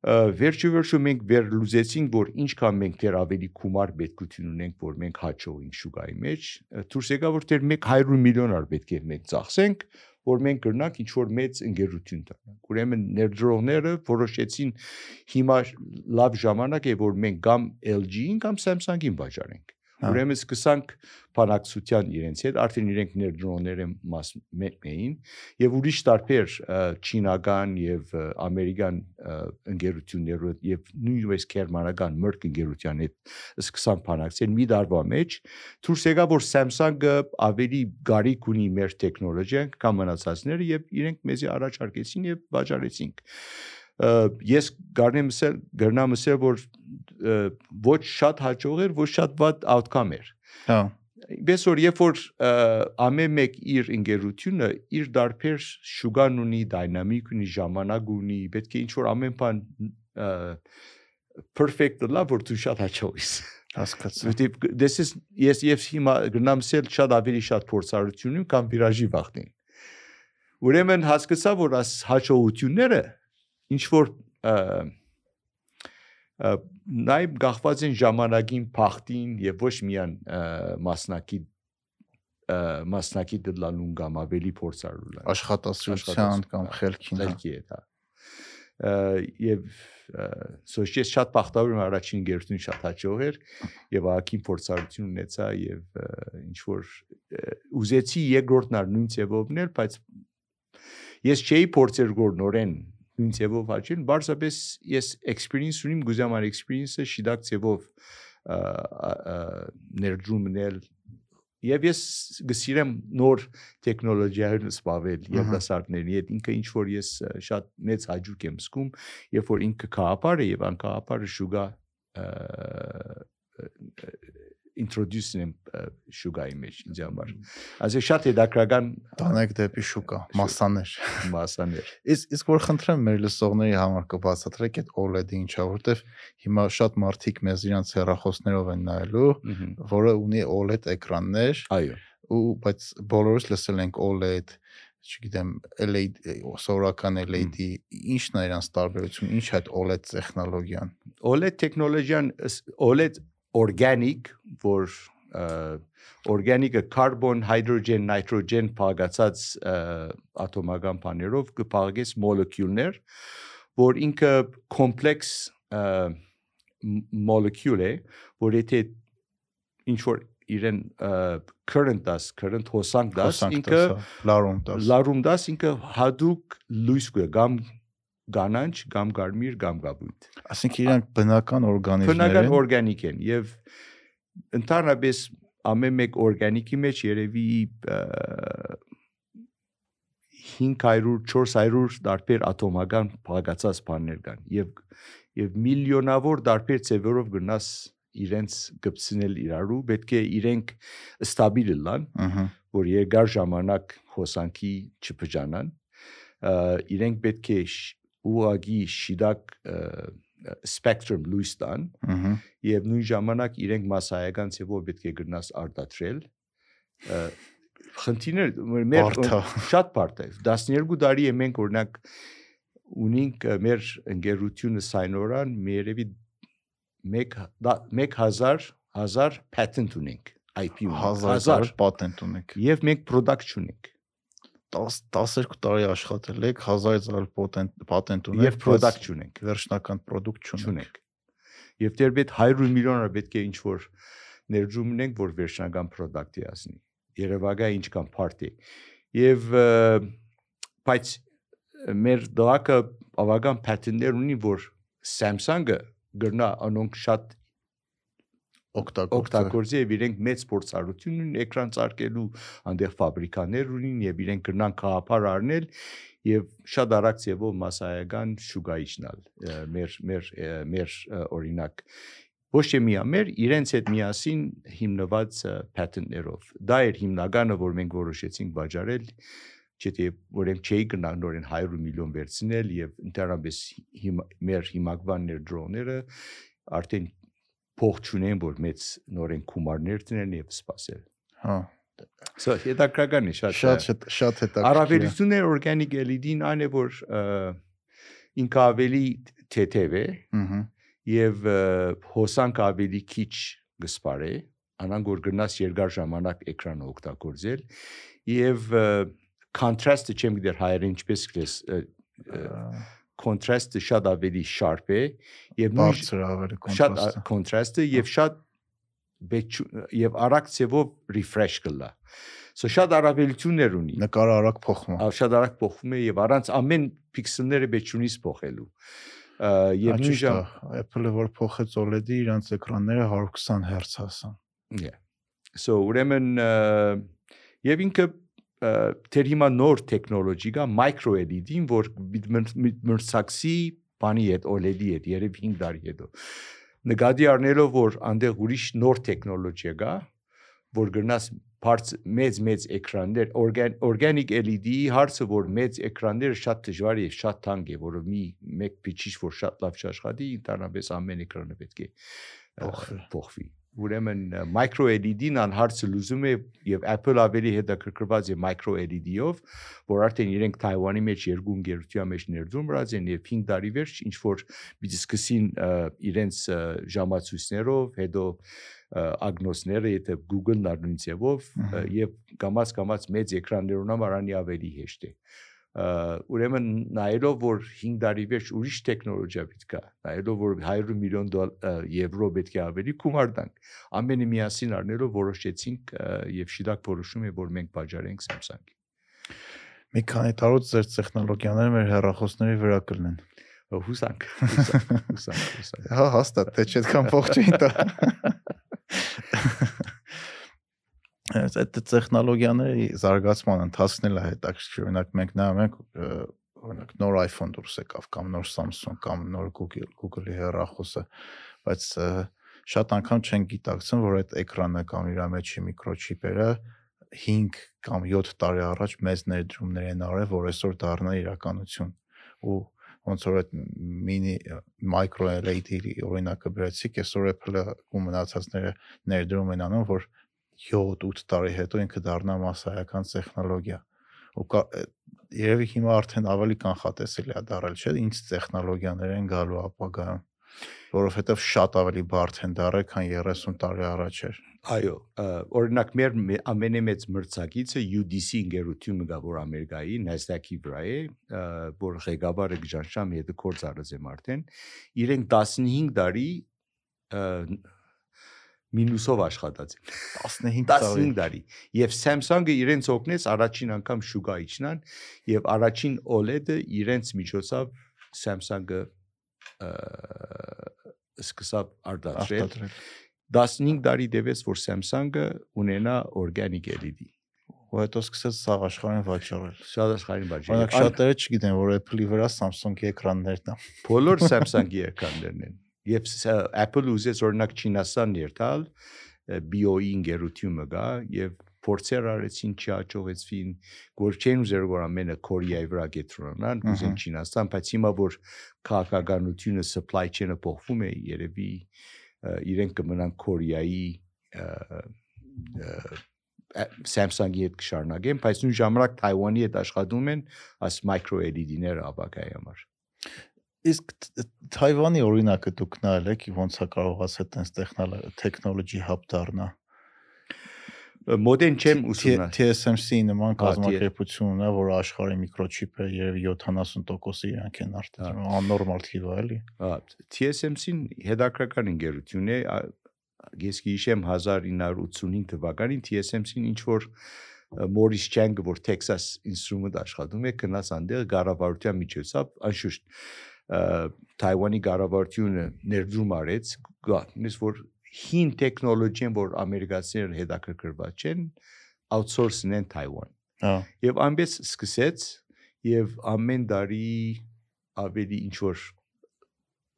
Speaker 2: վերջի վերջո մենք վերլուծեցինք որ ինչքան մենք դեռ ավելի գումար պետքություն ունենք որ մենք հաճողենք շուկայի մեջ դուրս եկա որ դեռ մենք 100 միլիոն ար պետք է մենք ծախսենք որ մենք կրնանք ինչ որ մեծ ընկերություն տանանք ուրեմն ներդրողները որոշեցին հիմա լավ ժամանակ է որ մենք կամ LG-ին կամ Samsung-ին վաճառենք ուրեմն սկսանք բանակցության իրենց հետ արդեն իրենք ներդրողները մաս մեկ էին եւ ուրիշ տարբեր չինական եւ ամերիկան ը, ընկերություններով եւ նույնպես գերմանական մրգ ընկերության հետ սկսանք բանակցել մի տարվա մեջ դուրս եկա որ Samsung-ը ավելի գարիք ունի մեր տեխնոլոգիան կամ մնացածները եւ իրենք մեզի առաջարկեցին եւ վաճառեցինք ես գարնեմ ասել գրնամ ասել որ ոչ շատ հաջող էր ոչ շատ վատ outcome էր
Speaker 1: Հա։
Speaker 2: Բես որ երբ որ ամեն մեկ իր ընկերությունը իր դարբեր շուգան ունի, դինամիկ ունի, ժամանակ ունի, պետք է ինչ որ ամեն բան perfect լավ որ դու շատ հաջող ես։
Speaker 1: Հասկացա։
Speaker 2: Որտեւ this is ես ես հիմա գնամ սել շատ ավելի շատ փորձառություն կամ վիրաժի վախտին։ Ուրեմն հասկացա որ աս հաջողությունները ինչ որ նաև գախված են ժամանակին փախտին եւ ոչ միան ը, մասնակի մասնակի դլանուն կամ ավելի փորձառու լան
Speaker 1: Աշխատասիրության կամ խելքին։ հա։
Speaker 2: Լալքի է դա Ա, եւ սոց ես շատ բախտավոր եմ առաջին գերտուն շատ հաջող էր եւ ակին փորձառություն ունեցա եւ ինչ որ ուզեցի երկրորդն ար նույն ձևովն էլ բայց ես չէի փորձեր գոր նորեն նույն ձևով հաճել բարձրապես ես experience ունիմ գուզամ ար experience-ը շիդակ ձևով ա, ներդրումնել Եվ ես գսիրեմ նոր տեխնոլոգիայով զբաղվել
Speaker 1: Ահա։
Speaker 2: երիտասարդների հետ ինքը ինչ որ ես շատ մեծ հաճույք եմ զգում երբ որ ինքը է եւ անկաղապարը շուգա ինտրոդյուսն եմ ը, շուգայի մեջ ինձ համար ասե շատ հետաքրական
Speaker 1: Տանեք դեպի շուկա, մասաներ։
Speaker 2: մասաներ
Speaker 1: Իսկ իսկ որ խնդրեմ մեր լսողների համար կբացատրեք այդ OLED-ը ինչա, որտեվ հիմա շատ մարդիկ մեզ իրանց հեռախոսներով են նայելու, որը ունի OLED էկրաններ,
Speaker 2: այո
Speaker 1: ու բայց բոլորս լսել ենք OLED, չգիտեմ, LED, սովորական LED, ի՞նչն է իրանց տարբերությունը, ինչ է այդ OLED տեխնոլոգիան։
Speaker 2: OLED տեխնոլոգիան OLED organic որ օրգանիկը carbon, hydrogen, nitrogen փաղացած ը, ատոմական բաներով կփաղես մոլեկուլներ, որ ինքը կոմպլեքս մոլեկուլ է, որ եթե ինչ որ իրեն current դաս, current հոսանք
Speaker 1: Խոսանք
Speaker 2: ինքը
Speaker 1: հա, լարում տաս։
Speaker 2: լարում դաս ինքը հadoop լույս կը կամ գանանչ, կամ կարմիր, կամ գաբույտ։
Speaker 1: Այսինքն իրանք բնական օրգանիզմներ
Speaker 2: Բնական
Speaker 1: են։
Speaker 2: օրգանիկ են եւ ընդհանրապես ամեն մեկ օրգանիկի մեջ երևի ը, 500-400 տարբեր ատոմական փաղացած բաներ կան եւ եւ միլիոնավոր տարբեր ծևերով գնաս իրենց գծնել իրարու պետք է իրենք ստաբիլ լան որ երկար ժամանակ հոսանքի չփճանան իրենք պետք է ուղագի շիդակ spectrum լույս տան եւ նույն ժամանակ իրենք մասսայական ծևով պետք է գնաս արտադրել խնդիրներ մեր շատ բարդ է 12 տարի է մենք օրինակ ունենք մեր ընկերությունը Սայնորան երևի 1000 1000 patent ունենք IP ունենք
Speaker 1: հազար պատենտ ունեք։
Speaker 2: եւ մենք product չունենք
Speaker 1: 10 12 տարի աշխատել եք, 1000 պատենտ պատենտ ունեք
Speaker 2: եւ product չունենք
Speaker 1: վերջնական product
Speaker 2: չունենք եւ դեր պետք 100 միլիոն պետք է ինչ որ ներդրում ունենք որ վերջնական product-ի ասնի Երևակա ինչքան party եւ ը, բայց մեր դակը բավական patent-ներ ունի որ Samsung-ը գրնա անոնք շատ օգտագործի եւ իրենք մեծ փորձառություն ունեն էկրան ծարկելու անդեղ ֆաբրիկաներ ունին եւ իրենք գրնան քաղաքար առնել եւ շատ արագ ձևով մասսայական շուգայիչնալ մեր մեր մեր օրինակ ոչ թե միամեր իրենց հետ միասին հիմնված patent-ներով։ Դա էր հիմնականը, որ մենք որոշեցինք վաճառել, չէ՞ որ ենք չէի գնալ նորեն 100 միլիոն վերցնել եւ ընդհանրապես հիմա մեր հիմակվան ներդրողները արդեն փող չունեն, որ մեծ նորեն գումարներ դնեն եւ սпасել։
Speaker 1: Հա։
Speaker 2: Սա հետաքրական է շատ։
Speaker 1: Շատ շատ հետաքրքիր։ Առավելությունն
Speaker 2: է օրգանիկ էլիդին այն է, որ ինքը ավելի թեթև է։
Speaker 1: Ահա։
Speaker 2: Եվ հոսանք ավելի քիչ գսպարե, անանգ որ գնաս երկար ժամանակ էկրանը օգտագործել եւ կոնտրաստը չեմ գիտեր հայերեն ինչպես գրես contrast-ը շատ ավելի sharp է եւ
Speaker 1: Բարձր ավելի
Speaker 2: շատ
Speaker 1: կոնտրաստը։
Speaker 2: contrast-ը եւ շատ բեչ եւ արագ ցեվով refresh կլա։ So շատ առավելություններ ունի։
Speaker 1: Նկարը արագ փոխվում է։
Speaker 2: Շատ արագ փոխվում է եւ առանց ամեն պիքսելները բեչունից փոխելու։ Ա, Եվ նույն ժամ
Speaker 1: Apple-ը որ փոխեց OLED-ի, իրանց էկրանները 120 Hz հասան։
Speaker 2: Yeah. So ուրեմն եւ ինքը ա, դեր հիմա նոր տեխնոլոգի կա micro LED-ին, որ մրցակցի բանի հետ OLED-ի հետ երբ 5 տարի հետո։ Նկատի առնելով որ անդեղ ուրիշ նոր տեխնոլոգիա կա, որ գրնաս parts մեծ մեծ էկրաններ organic LED-ի հարցը որ մեծ էկրանները շատ դժվար է շատ թանկ է, որը մի մեկ փիչիչ որ շատ լավ չաշխատի, ընդհանրապես ամեն էկրանը պետք է
Speaker 1: փոխվի։
Speaker 2: Ուրեմն micro LED-ին ան հարցը լուզում է եւ Apple ավելի հետաքրքրված է micro LED-ով, որ արդեն իրենք Թայվանի մեջ երկու ընկերության մեջ ներդրում brած են եւ 5 տարի վերջ ինչ որ պիտի սկսին իրենց ժամացույցներով, հետո ագնոսները, եթե Google-ն առնույն ձևով ա,
Speaker 1: Ահա։
Speaker 2: եւ կամած կամած մեծ էկրաններուն համար անի ավելի հեշտ է։ Ա, Ուրեմն նայելով որ 5 տարի վերջ ուրիշ տեխնոլոգիա պետք է, նայելով որ 100 միլիոն եվրո պետք է ավելի գումար տանք, ամենը միասին առնելով որոշեցինք եւ շիրակ որոշում է որ մենք բաժարենք Samsung-ի։
Speaker 1: Մի քանի տարուց ձեր տեխնոլոգիաները մեր հեռախոսների վրա կլինեն։
Speaker 2: Հուսանք, հուսանք, հուսանք,
Speaker 1: Հա, հաստատ, թե չայդքան փող չէին տա։ Այդ տեխնոլոգիաների զարգացման ընթացքն էլ է հետաքրքիր։ Օրինակ մենք նայում ենք օրինակ նոր iPhone դուրս եկավ կամ նոր Samsung կամ նոր Google Google-ի հեռախոսը, բայց շատ անգամ չեն գիտակցում, որ այդ էկրանը կամ իր մեջի միկրոչիպերը 5 կամ 7 տարի առաջ մեծ ներդրումներ են արել, որ այսօր դառնա իրականություն։ Ու ոնց որ այդ մինի micro LED-ի օրինակը բերեցիք, այսօր Apple-ը ու մնացածները ներդրում են անում, որ 7-8 տարի հետո ինքը դառնա massայական տեխնոլոգիա։ Ու երևի հիմա արդեն ավելի կանխատեսելի է դարել, չէ՞, ինչ տեխնոլոգիաներ են գալու ապագայում, որովհետև շատ ավելի բարդ են դարել, քան 30 տարի առաջ էր։
Speaker 2: Այո, օրինակ մեր մե- ամենամեծ մրցակիցը UDC ընկերությունը գա որ Ամերիկայի Nasdaq-ի վրա է, որ ղեկավարը Գժանշամ հետը կորց արած եմ արդեն։ Իրենք 15 տարի մինուսով աշխատած են։
Speaker 1: 15 տարի։
Speaker 2: 15 տարի։ Եվ Samsung-ը իրենց օգնեց առաջին անգամ շուկա իջնան եւ առաջին OLED-ը իրենց միջոցով Samsung-ը սկսավ արտադրել։ 15 տարի դեպս որ Samsung-ը ունենա organic LED։
Speaker 1: Ու հետո սկսեց սաղ աշխարհին վաճառել։
Speaker 2: Շատ աշխարհին բաժի։
Speaker 1: Օրինակ շատերը չգիտեն, որ Apple-ի վրա Samsung-ի էկրաններն են։
Speaker 2: բոլոր Samsung-ի էկրաններն են։ Եվ ս- Apple ուզեց օրինակ Չինաստան երթալ BOE ընկերությունը գա եւ փորձեր արեցին չհաջողեցին, որ չեն ուզեր որ ամենը Կորեայի վրա գետրոնան, ուզեն Չինաստան, բայց հիմա որ քաղաքականությունը supply chain-ը փոխվում է, երևի իրենք կմնան Կորեայի Samsung-ի հետ կշարունակեն, բայց նույն ժամանակ Թայվանի հետ աշխատում են աս micro LED-ները ապակայի համար։
Speaker 1: Իսկ Թայվանի օրինակը դուք նայել եք, ոնց է կարողացել տես տեխնոլոգի հապ դառնա։
Speaker 2: Մոդեն չեմ
Speaker 1: T-
Speaker 2: ուսումնասիրել։
Speaker 1: TSMC նման
Speaker 2: Հա,
Speaker 1: կազմակերպություն ունի, որ աշխարհի միկրոչիպը երևի 70% իրանք են արտադրում, աննորմալ թիվ է, էլի։
Speaker 2: Հա, TSMC-ն հետաքրքրական ընկերություն է, ես գիշեմ 1985 թվականին TSMC-ն ինչ որ Մորիս Չանգը որ Texas Instrument աշխատում է, գնաց անդեղ գարավարության միջոցով, անշուշտ Թայվանի գարավարությունը ներդրում արեց, գտնես որ հին տեխնոլոգիան, որ ամերիկացիները հետաքրքրված չեն, outsource-ն են Թայվան։
Speaker 1: Հա,
Speaker 2: Եվ այնպես սկսեց եւ ամեն տարի ավելի ինչ որ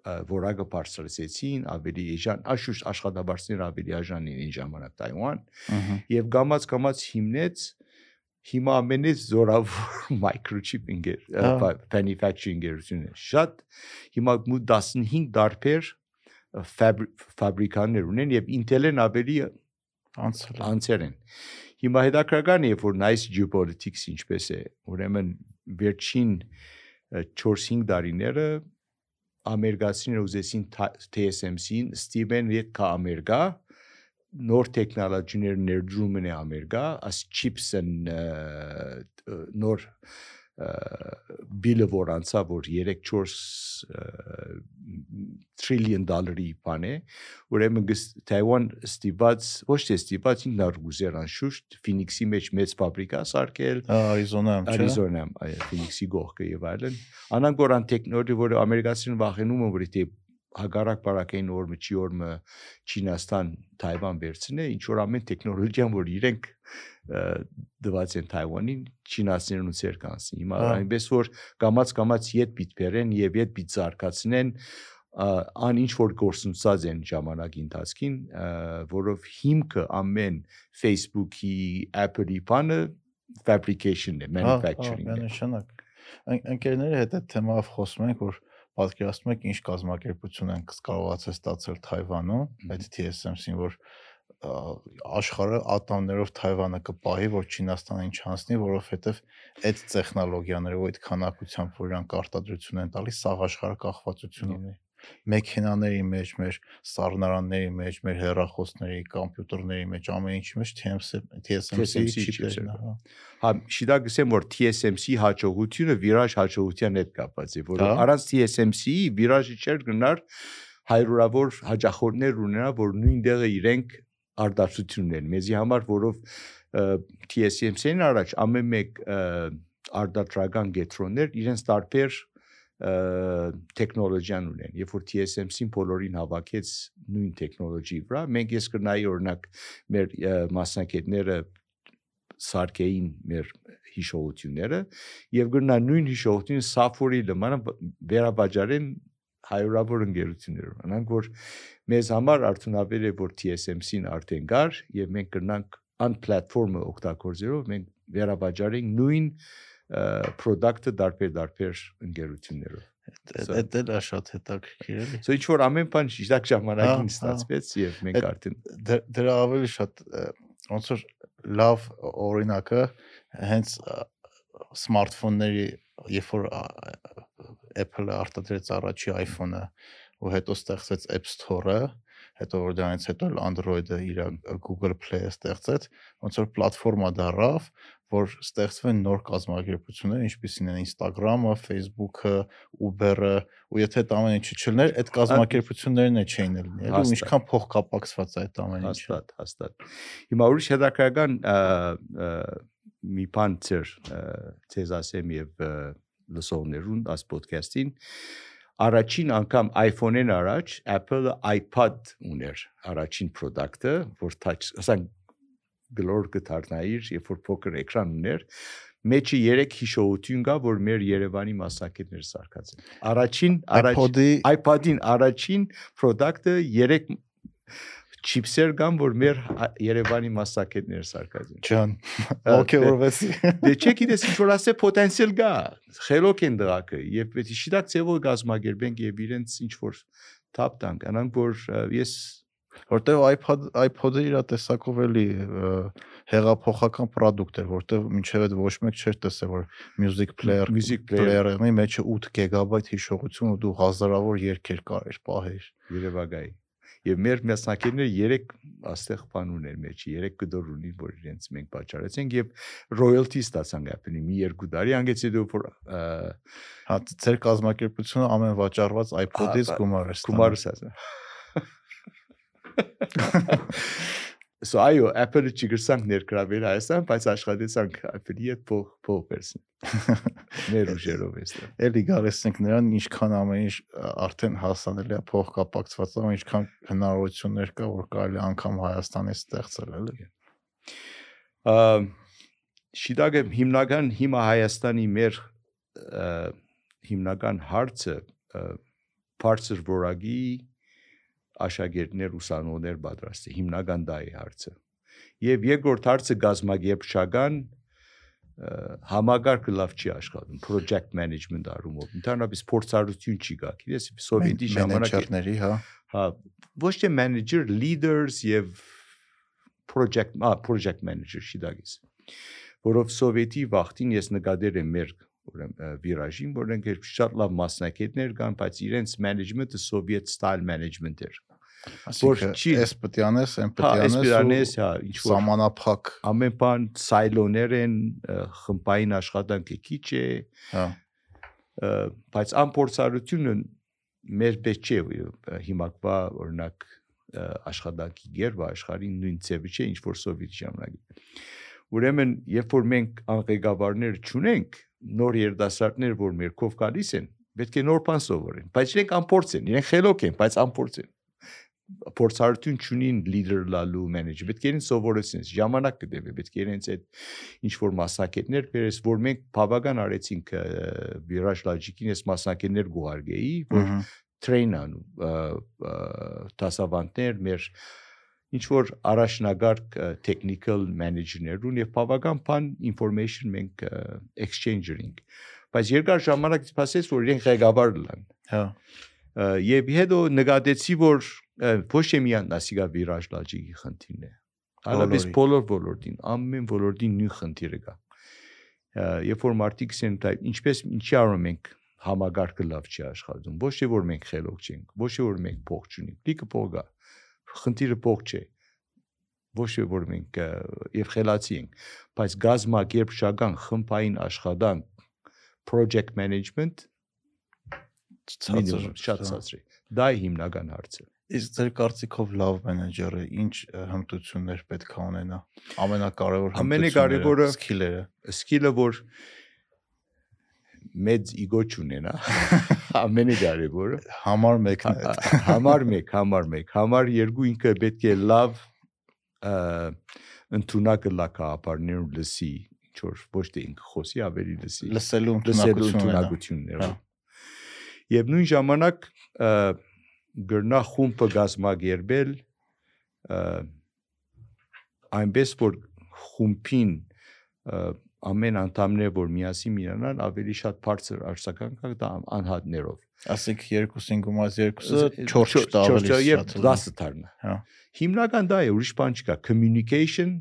Speaker 2: որակը բարձրացեցին, ավելի էժան, աշուշ աշխատաբարձներ ավելի էժան էին այն ժամանակ Թայվան, եւ գամած գամած հիմնեց հիմա ամենից զորավոր microchip ինգեր manufacturing գերությունը շատ հիմա 15 դարբեր ֆաբրիկաներ ունեն եւ Intel-ն ավելի
Speaker 1: անցել
Speaker 2: անցել են հիմա հետաքրական է որ nice geopolitics ինչպես է ուրեմն վերջին 4-5 տարիները ամերիկացիները ուզեցին TSMC-ին Steven կա ամերիկա նոր տեխնոլոգիաներ ներդրում են ամերիկա as chips and նոր բիլը որ անցա որ 3-4 տրիլիոն դոլարի բան է ուրեմն Թայվան ստիպած ոչ թե ստիպած ինքնար գուզեր անշուշտ Ֆինիքսի մեջ մեծ ֆաբրիկա սարքել
Speaker 1: Արիզոնայում չէ
Speaker 2: Արիզոնայում այո Ֆինիքսի գողքը եւ այլն անանք որ ան տեխնոլոգիա որ ամերիկացիներն վախենում են որ դե հագարակ բարակային օրը չի օրը Չինաստան Թայվան վերցնե ինչ որ ամեն տեխնոլոգիան որ իրենք դված են Թայվանին Չինաստաներուն ծեր կանցնի հիմա այնպես որ կամած կամած իդ պիտ բերեն եւ իդ պիտ զարգացնեն ան ինչ որ գործունեած են ժամանակի ընթացքին որով հիմքը ամեն Facebook-ի Apple-ի բանը fabrication-ն է manufacturing-ն
Speaker 1: է նշանակ ընկերների հետ այդ թեմայով խոսում ենք որ պատկերացնում եք ինչ կազմակերպություն են կարողացել ստացել Թայվանում այդ TSMC-ին որ աշխարհը ատամներով Թայվանը կպահի, որ Չինաստանին չանցնի, որովհետև այդ տեխնոլոգիաներով այդ քանակությամբ, որ իրանք արտադրություն են տալիս, սաղ աշխարհը կախվածություն ունի մեքենաների մեջ, մեր սառնարանների մեջ, մեր հեռախոսների, համբյուտերների մեջ, ամեն ինչի մեջ TSMC չիպերն է, հա։
Speaker 2: Հա, շիդա գսեմ որ TSMC հաջողությունը վիրաժ հաջողության հետ կապված է, որ առանց TSMC-ի վիրաժը չէր գնար հայրուրավոր հաջախորդներ ունենա, որ նույն դեղը իրենք արտադրություն ունեն։ Մեզի համար, որով TSMC-ն առաջ ամեն մեկ արտադրական գետրոններ իրենց տարբեր տեխնոլոգիան ունեն։ Երբ որ TSMC-ին բոլորին հավաքեց նույն տեխնոլոգիի վրա, մենք ես կնայի օրինակ մեր մասնակիցները սարքեին մեր հիշողությունները եւ գրնա նույն հիշողությունը software-ի լմանը վերաբաժարեն հայրավոր ընկերություններով։ Անանք որ մեզ համար արդյունավետ է որ TSMC-ն արդեն գար եւ մենք կրնանք ան պլատֆորմը օգտագործելով մենք վերաբաժարենք նույն product-ը դարբեր-դարբեր ընկերություններով։
Speaker 1: Դա դա շատ հետաքրքիր է։
Speaker 2: So ինչ որ ամեն բան շիշակ ժամանակին ստացվեց եւ մենք արդեն
Speaker 1: դրա ավելի շատ ոնց որ լավ օրինակը հենց սմարթֆոնների երբ որ Apple-ը արտադրեց առաջի iPhone-ը ու հետո ստեղծեց App Store-ը, հետո որ դրանից հետո Android-ը իր Google Play-ը ստեղծեց, ոնց որ պլատֆորմա դարավ, որ ստեղծվեն նոր կազմակերպություններ, ինչպիսին են Instagram-ը, Facebook-ը, Uber-ը, ու եթե այդ ամեն ինչը չլներ, այդ կազմակերպություններն է չէին լինի, ու ինչքան փող կապակցված է այդ ամեն ինչը։
Speaker 2: Հաստատ, հաստատ։ Հիմա ուրիշ հետաքրական մի բան ծեր ցեզ ասեմ եւ լսողներուն աս ոդքասթին առաջին անգամ iPhone-ին առաջ Apple-ը iPad ուներ առաջին product-ը, որ touch, ասենք գլոր կդառնայիր, երբ որ փոքր էկրան ուներ, մեջը 3 հիշողություն կա, որ մեր Երևանի մասնակիցները սարքած են։ Առաջին
Speaker 1: iPod-ի
Speaker 2: iPad-ին առաջին product-ը 3 չիպսեր կան, որ մեր Երևանի մասնակիցները սարքած են։
Speaker 1: Ջան, ոգևորվեցի։
Speaker 2: Դե չէ գիտես ինչ որ ասե պոտենցիալ կա։ Խելոք են դրակը եւ պետք է շիտակ ծևով գազմագերբենք եւ իրենց ինչ որ թափ տանք։ Անանք որ ես
Speaker 1: որտեվ iPad iPod-ը իր տեսակով էլի հեղափոխական product էր, որտեվ մինչև այդ ոչ մեկ չէր տեսել, որ music player
Speaker 2: music
Speaker 1: player-ի մեջը 8 GB հիշողություն ու դու հազարավոր երգեր կարեր պահեր։
Speaker 2: Երևակայի եւ մեր մասնակիցները 3 աստեղ բան ուներ մեջ 3 գդոր ունի որ իրենց մենք պատճառեցինք եւ royalty ստացանք ապնի մի երկու տարի անգեցի դու որ
Speaker 1: հա ձեր կազմակերպությունը ամեն վաճառված iPod-ից գումար է
Speaker 2: ստանում գումարը ստացա So այո, Apple-ը չգրսանք ներգրավել Հայաստան, բայց աշխատեցանք Apple-ի հետ փող փող վերցնել։ Մեր ուժերով էստեղ։
Speaker 1: Էլի գալեսնենք նրան ինչքան ամեն ինչ արդեն հասանելի է փող կապակցված, ու ինչքան հնարավորություններ կա, որ կարելի անգամ Հայաստանի ստեղծել, էլի։
Speaker 2: Ա շիդագը հիմնական հիմա Հայաստանի մեր հիմնական հարցը բարձր որակի աշակերտներ ուսանողներ պատրաստի հիմնական դա է հարցը եւ երկրորդ հարցը գազագերբչական համագարկը լավ չի աշխատում project management առումով ընդհանրապես փորձառություն չի գա գիտես սովետի
Speaker 1: ժամանակների հա
Speaker 2: հա ոչ թե manager leaders եւ project ա project manager չի դագիս որով սովետի վախտին ես նկատել եմ մեր ուրեմն վիրաժին որոնք շատ լավ մասնակիցներ կան բայց իրենց management-ը սովետ style management էր
Speaker 1: որ չի էս պետք է անես, այն
Speaker 2: պետք է անես, էս անես, հա,
Speaker 1: ինչ որ սամանափակ
Speaker 2: ամեն բան սայլոներ են, խմբային աշխատանքը քիչ է։ Հա։ Բայց ամփորձարությունը մեր պես չէ հիմակվա օրինակ աշխատանքի գերբը աշխարհի նույն ծևը չէ ինչ որ սովետ ժամանակի ուրեմն երբ որ մենք անկեղավարներ չունենք նոր երդասարտներ որ մեր կով գալիս են պետք է նոր բան սովորեն բայց իրենք ամփորձ են իրենք խելոք են բայց ամփորձ են փորձառություն չունին լիդեր լալու մենեջեր պետք է իրեն սովորեցնես ժամանակ կդեվի պետք է իրենց այդ ինչ որ մասնակետներ բերես որ մենք բավական արեցինք վիրաժ լոջիկին այս մասնակետներ գուհարգեի որ անում դասավանդներ մեր ինչ որ առաջնագարկ technical manager-ներուն եւ բավական բան information մենք exchange-ing բայց երկար ժամանակ դասես որ իրենք ղեկավար լան
Speaker 1: հա
Speaker 2: եւ հետո նկատեցի որ ոչ թե միան ասիգա վիրաժ լոջիկի խնդիրն է հալաբես բոլոր ոլորտին ամեն ոլորտին նույն խնդիրը կա երբ որ մարտիկ ասեն դա ինչպես ինչի արում ենք համագարկը լավ չի աշխատում ոչ թե որ մենք խելոք չենք ոչ թե որ մենք փող չունենք լիքը փող կա խնդիրը փող չէ ոչ թե որ մենք եւ խելացի ենք բայց գազագերբշական խմբային աշխատանք project management
Speaker 1: ցածր
Speaker 2: շատ ցածր է դա է հիմնական հարցը
Speaker 1: Իսկ ձեր կարծիքով լավ մենեջերը ինչ հմտություններ պետք է ունենա։ Ամենակարևոր
Speaker 2: ամենակարևորը
Speaker 1: սկիլերը։
Speaker 2: Սկիլը որ մեծ իգո չունենա։ Ամենակարևորը
Speaker 1: համար 1-ն է։
Speaker 2: Համար 1, համար 1, համար 2 ինքը պետք է լավ ընդունակը լակապարներում լսի, ինչ որ ոչ թե ինքը խոսի, ավելի լսի։
Speaker 1: Լսելու ընդունակությունները։
Speaker 2: հա։ Եվ նույն ժամանակ գրնա խումբը գազմագերբել այնպես որ խումբին ամեն անդամները որ միասին միանան ավելի շատ բարձր արձական կա դա անհատներով
Speaker 1: ասենք 2-ին գումարած 2-ը 4 տա ավելի
Speaker 2: շատ 10 դառնա հա հիմնական դա է ուրիշ բան չկա. Communication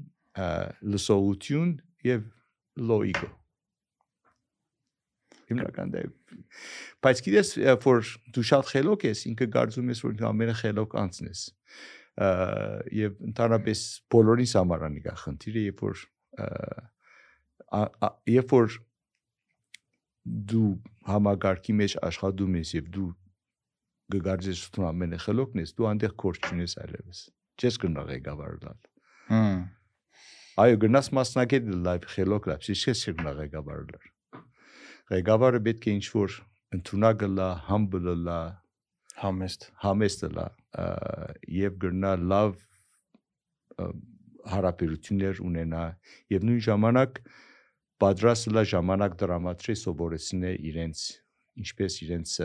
Speaker 2: լսողություն եւ low ego հիմնական դա է բայց գիտես որ դու շատ խելոք ես ինքը կարծում ես որ ամենը խելոք անցն ես եւ ընդհանրապես բոլորին համար անի գա խնդիրը երբ որ երբ որ դու համագարկի մեջ աշխատում ես եւ դու գգարձես որ ամենը խելոքն ես դու այնտեղ կորչ չունես այլևս չես գնա ղեկավար լալ
Speaker 1: հմ
Speaker 2: այո գնաս մասնակետ լայվ խելոք լավ չես գնա ղեկավար լալ ղեկավարը պետք է ինչ որ ընդունակը լա, humble լա,
Speaker 1: համեստ,
Speaker 2: համեստը լա եւ գրնա լավ հարաբերություններ ունենա եւ նույն ժամանակ պատրաստ լա ժամանակ դրամատրի սովորեցնե իրենց ինչպես իրենց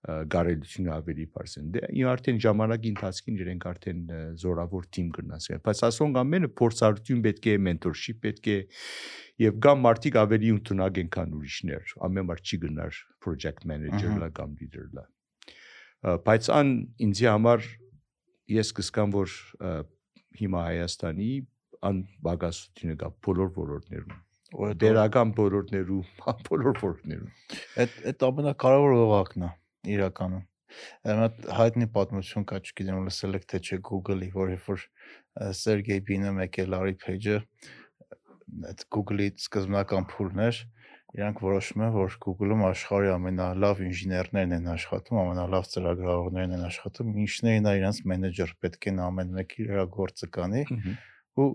Speaker 2: գարելությունը ավելի բարձր։ Դե արդեն ժամանակի ընթացքին իրենք արդեն զորավոր թիմ կնասեն։ Բայց ասոնք ամենը փորձառություն պետք է, մենտորշիփ պետք է եւ կամ մարդիկ ավելի ընդունակ են քան ուրիշներ։ Ամեն մարդ չի գնար project manager լա կամ leader լա։ Բայց ան ինձ համար ես կսկամ որ հիմա Հայաստանի ան բագասությունը կա բոլոր ոլորտներում դերական բոլորներում, բոլոր ոլորտներում։
Speaker 1: Այդ այդ ամենակարևոր օղակն է իրականում։ Այդ հայտնի պատմություն կա, չգիտեմ լսել եք թե չէ Google-ի, որ երբ որ Սերգեյ Բինը մեկել Larry Page-ը այդ Google-ի սկզբնական փուլն էր, իրանք որոշում են, որ Google-ում աշխարհի ամենալավ ինժեներներն են աշխատում, ամենալավ ծրագրավորներն են աշխատում, ինչներն է իրանք մենեջեր պետք է ամեն մեկի իր գործը կանի ու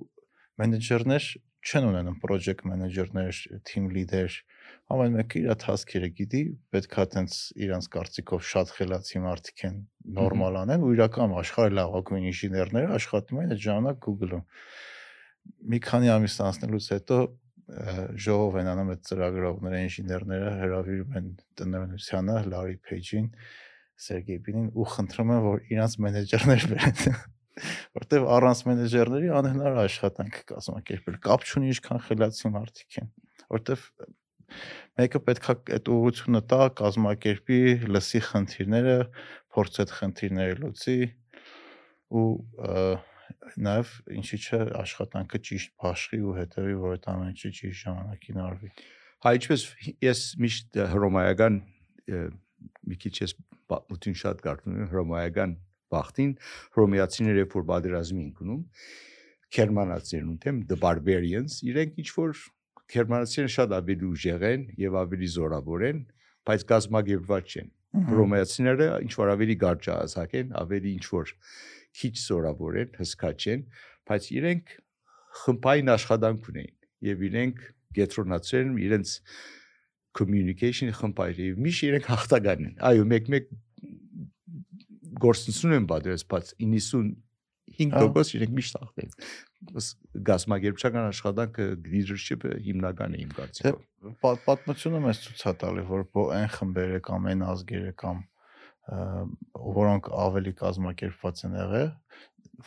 Speaker 1: մենեջերներ չեն ունենում project manager-ներ, team leader, ամեն մեկը իր task-երը գիտի, պետքա տենց իրանց կարծիքով շատ խելացի մարդիկ են նորմալ անեն ու իրական աշխարհի լավագույն ինժեներները աշխատում են այդ ժամանակ Google-ում։ Մի քանի ամիս անցնելուց հետո ժողով են անում այդ ծրագրավորները ինժեներները հրավիրում են տնօրինությանը Larry Page-ին Սերգեյ Բինին ու խնդրում եմ որ իրանց մենեջերներ բերեն որտեվ առանց մենեջերների անհնար աշխատանք կազմակերպել կապ չունի ինչքան խելացի մարդիկ են որտեվ մեկը պետքա այդ ուղությունը տա կազմակերպի լսի խնդիրները փորձի այդ խնդիրները լուծի ու նաև ինչի՞ չէ աշխատանքը ճիշտ բաշխի ու հետևի որ այդ ամենը ճիշտ ժամանակին արվի
Speaker 2: Հա ինչպես ես միշտ հռոմայական մի քիչ ես պատմություն շատ կարդում եմ հռոմայական բախտին հռոմեացիները երբ որ բادرազմի ընկնում գերմանացիներն ունեմ the barbarians իրենք ինչ որ գերմանացիները շատ ավելի ուժեղ են եւ ավելի զորավոր են բայց գազագերված չեն հռոմեացիները ինչ որ ավելի գարճահասակ են ավելի ինչ որ քիչ զորավոր են հսկա չեն բայց իրենք խմբային աշխատանք ունեն եւ իրենք գետրոնացիներն իրենց communication խմբայր եւ միշտ իրենք հաղթական են այո մեկ-մեկ գործունեություն են պատրաստված 95% իրենք միշտ ախտեն գազագերբչական աշխատանքը leadership-ը հիմնական է իմ կարծիքով
Speaker 1: պատմությունը մեզ ցույց է տալի որ այն խմբերը կամ այն ազգերը կամ որոնք ավելի կազմակերպված են եղել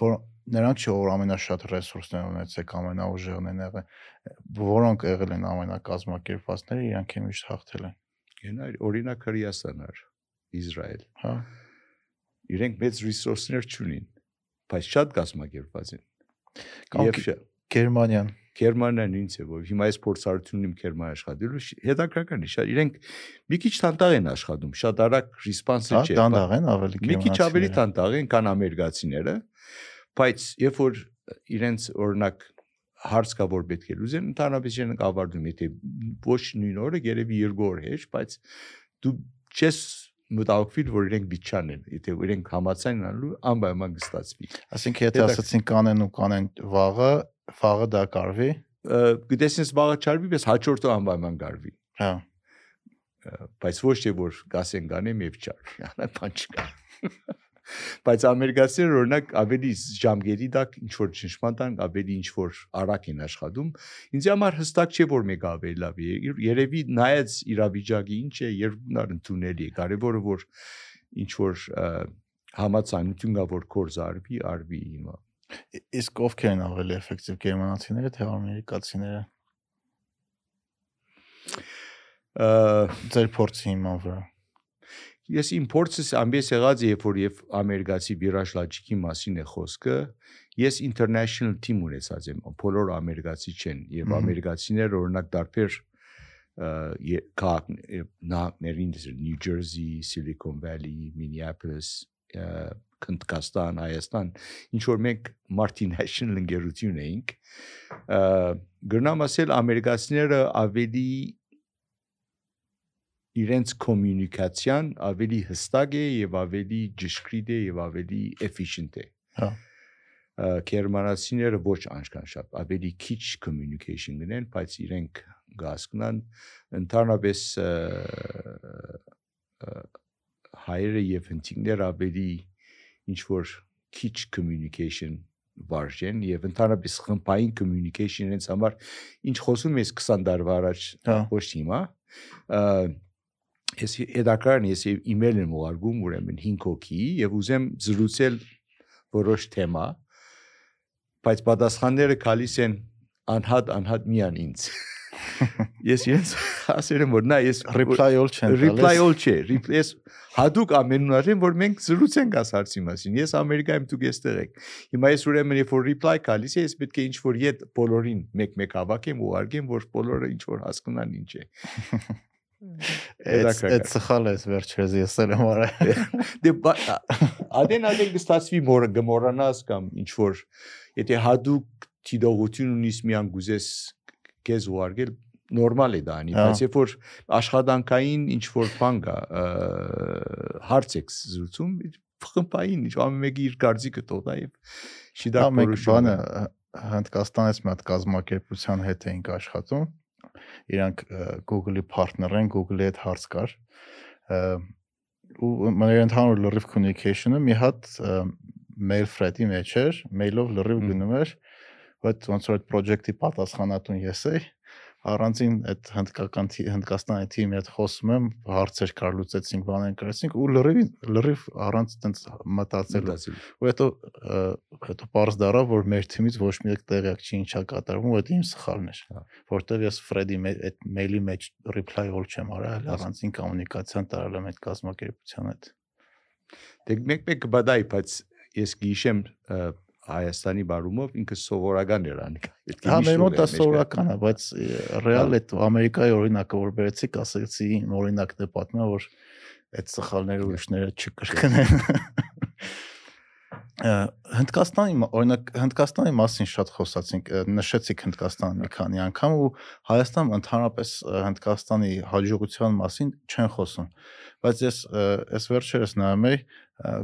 Speaker 1: որ նրանք չէ որ ամենաշատ ռեսուրսներ ունեցեք ամենաուժեղն են եղել որոնք եղել են ամենակազմակերպվածները իրանք է միշտ հաղթել են
Speaker 2: գնա օրինակ Հրեաստան ար Իսրայել
Speaker 1: հա
Speaker 2: իրենք մեծ ռեսուրսներ չունին, բայց շատ կազմակերպված են։
Speaker 1: Եվ Գերմանիան
Speaker 2: Գերմանիան ինձ է որ հիմա այս փորձառությունն իմ Գերմանիա աշխատելու հետաքրքրական է շատ իրենք մի քիչ տանտաղ են աշխատում շատ արագ ռեսպոնսը
Speaker 1: չէ տանտաղ են ավելի
Speaker 2: մի քիչ ավելի տանտաղ են քան ամերիկացիները բայց երբ որ իրենց օրինակ հարց կա որ պետք է լուծեն ընդհանրապես իրենք ավարտում եթե ոչ նույն օրը երևի երկու օր հեշ բայց դու չես մտահոգվիր, որ իրենք բիճան են, եթե իրենք համացան անելու անպայման կստացվի։
Speaker 1: Այսինքն եթե ասացին կանեն ու կանեն վաղը, վաղը դա կարվի,
Speaker 2: գտեսնես վաղը չարվի, բայց հաջորդը անպայման կարվի։
Speaker 1: Հա։
Speaker 2: Բայց ոչ թե որ գասեն կանեմ եւ չար։ Անա բան չկա բայց ամերիկացիները օրինակ ավելի ժամկետի տակ ինչ որ ճնշման տան ավելի ինչ որ արագ են աշխատում ինձ համար հստակ չէ որ մեկը ավելի լավ է երևի նայած իրավիճակի ինչ է երկնար ընդունելի է կարևորը որ ինչ որ համացանություն կա որ կորզ արվի արվի հիմա
Speaker 1: իսկ ովքեր են ավելի էֆեկտիվ գերմանացիները թե ամերիկացիները? Ձեր փորձի հիման վրա
Speaker 2: ես իմ փորձս ամբես եղած երբ որ եւ ամերիկացի վիրաժ լոջիկի մասին է խոսքը ես international team ունեցած եմ բոլոր ամերիկացի չեն եւ ամերիկացիները օրինակ դարբեր քաղաքներին New Jersey, Silicon Valley, Minneapolis, Քնտկաստան, Հայաստան, ինչ որ մենք multinational ընկերություն էինք, գրնամ ասել ամերիկացիները ավելի իրենց կոմունիկացիան ավելի հստակ է եւ ավելի ճշգրիտ է եւ ավելի efficient է։
Speaker 1: Հա
Speaker 2: գերմանացիները ոչ անշքան շատ ավելի քիչ communication գնեն, բայց իրենք գասկնան ընդհանրապես հայերը եւ հնցիկներ ավելի ինչ որ քիչ communication վարժեն եւ ընդհանրապես խմբային communication իրենց համար ինչ խոսում ես 20 տարվա առաջ
Speaker 1: հա։
Speaker 2: ոչ հիմա ես հետաքրքրն ես email եմ ուղարկում ուրեմն 5 հոգի եւ ուզեմ զրուցել որոշ թեմա բայց պատասխանները գալիս են անհատ անհատ միան ինձ ես ես ասել եմ որ նա ես
Speaker 1: reply all չեմ
Speaker 2: reply all չէ replace հadoop ամենուարին որ մենք զրուցենք աս հարցի մասին ես ամերիկայում դուք էստեղ եք հիմա ես ուրեմն երբ որ reply գալիս է ես պետք է ինչ որ իդ բոլորին մեկ-մեկ հավաքեմ ու արգեմ որ բոլորը ինչ որ հասկանան ինչ է
Speaker 1: Այդ սխալ է վերջերս ես էլ եմ արել։
Speaker 2: Դե ադեն ադեն գստացվի մորը գմորանաս կամ ինչ որ եթե հadoop տիդողություն ունիս միան գուզես քեզ ուարգել նորմալ է դա անի, բայց երբ որ աշխատանքային ինչ որ բան կա հարց եք զրուցում, խմբային ինչ ամեն մեկի իր կարծիքը տողա եւ շիդակ
Speaker 1: որոշում։ Բանը Հնդկաստանից մի հատ կազմակերպության հետ էինք աշխատում իրանք Google-ի partner են, Google-ի հետ հարց կար ու մեր ընդհանուր լրիվ communication-ը մի հատ mail thread-ի մեջ էր, mail-ով լրիվ գնում էր, բայց ոնց որ այդ project-ի պատասխանատուն ես էի, առանցին այդ հնդկական հնդկաստանի թիմի հետ խոսում եմ, հարցեր կար լուծեցինք, բաներ կարեցինք ու լրիվ լրիվ առանց այդպես մտածելու։ Ու հետո հետո པարզ դարավ, որ մեր թիմից ոչ մի տեղյակ չի ինչա կատարվում, ու դա իմ սխալն էր։ հա։ Որտեվ ես Ֆրեդի այդ մեյլի մեջ reply all չեմ արել, առանցին կոմունիկացիան տարել եմ այդ կազմակերպության հետ։
Speaker 2: Դե մեկ-մեկ կբադայի, բայց ես գիշեմ Հայաստանի բարումով ինքը սովորական էր անի։
Speaker 1: Հա, մեր մոտ դա սովորական է, բայց ռեալ այդ Ամերիկայի օրինակը որ բերեցիք, ասեցի իմ օրինակն է պատմում, որ այդ սխալները ուրիշները չկրկնեն։ Հնդկաստանի օրինակ Հնդկաստանի մասին շատ խոսացինք, նշեցիք Հնդկաստանը մի քանի անգամ ու Հայաստանում ընդհանրապես Հնդկաստանի հաջողության մասին չեն խոսում։ Բայց ես այս վերջերս նայում եի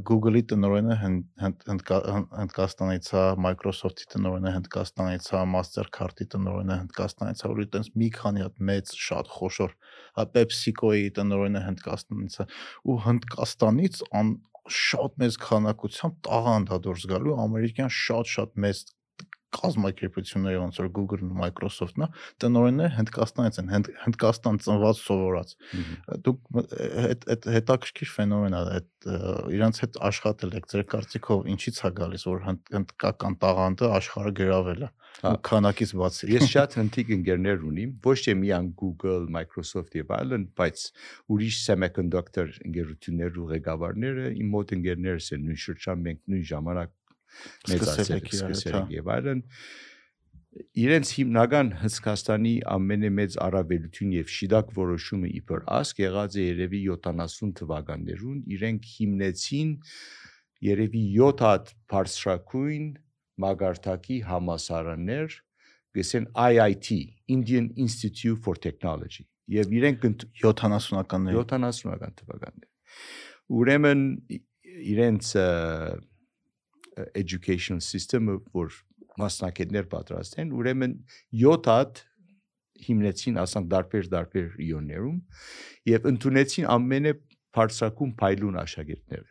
Speaker 1: Google-ի տնօրենը Հնդկաստանից է, Microsoft-ի տնօրենը Հնդկաստանից է, Mastercard-ի տնօրենը Հնդկաստանից է, ու այտենց մի քանի հատ մեծ շատ խոշոր PepsiCo-ի տնօրենը Հնդկաստանից է, ու Հնդկաստանից շատ մեծ քանակությամբ տաղանդ է դուրս գալու ամերիկյան շատ-շատ մեծ կազմակերպությունների ոնց որ Google-ն ու Microsoft-ն, տնօրենները Հնդկաստանից են, Հնդկաստան ծնված սովորած։ Դուք այդ այդ հետաքրքիր ֆենոմեն է, այդ իրանց հետ աշխատել եք, ձեր կարծիքով ինչի՞ց է գալիս, որ հնդկական տաղանդը աշխարհը գրավել է հա քանակից բացի
Speaker 2: ես շատ հնդիկ ընկերներ ունիմ ոչ թե միան Google, Microsoft եւ այլն, բայց ուրիշ semiconductor ընկերություններ ու ղեկավարները իմ մոտ ընկերներս են նույն շրջան մենք նույն ժամանակ մեծացել սկսել ենք եւ այլն իրենց հիմնական Հնդկաստանի ամենամեծ առավելություն եւ շիդակ որոշումը իբր ասկ եղած է երևի 70 թվականներուն իրենք հիմնեցին երևի 7 հատ բարձրակույն մագարտակի համասարաններ գսեն IIT Indian Institute for Technology եւ իրենք
Speaker 1: 70-ականներ
Speaker 2: 70-ական թվականներ ուրեմն իրենց education system-ը, որ մասնակիցներ պատրաստեն, ուրեմն 7 հատ հիմնեցին, ասենք դարբեր դարբեր իոններում եւ ընդունեցին ամենը բարձրակում փայլուն աշակերտները։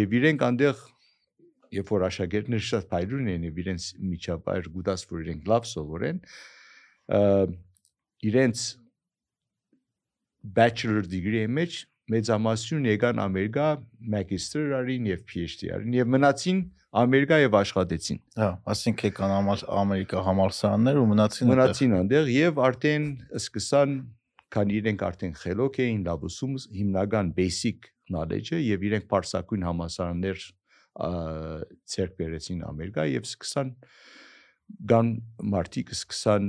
Speaker 2: Եվ իրենք այնտեղ երբ որ աշակերտները շատ փայլուն են եւ իրենց միջապայր գուտած որ իրենք լավ սովորեն, իրենց bachelor degree-ի մեջ մեծամասնություն եկան Ամերիկա, magister արին եւ PhD արին եւ մնացին Ամերիկա եւ աշխատեցին։
Speaker 1: Հա, ասինքն եկան Ամերիկա համալսարաններ ու մնացին
Speaker 2: մնացին այնտեղ եւ արդեն սկսան քան իրենք արդեն խելոք էին լավուսում հիմնական basic knowledge-ը եւ իրենք բարձակույն համալսարաններ ցերկ բերեցին Ամերիկա եւ սկսան գան մարտիկ սկսան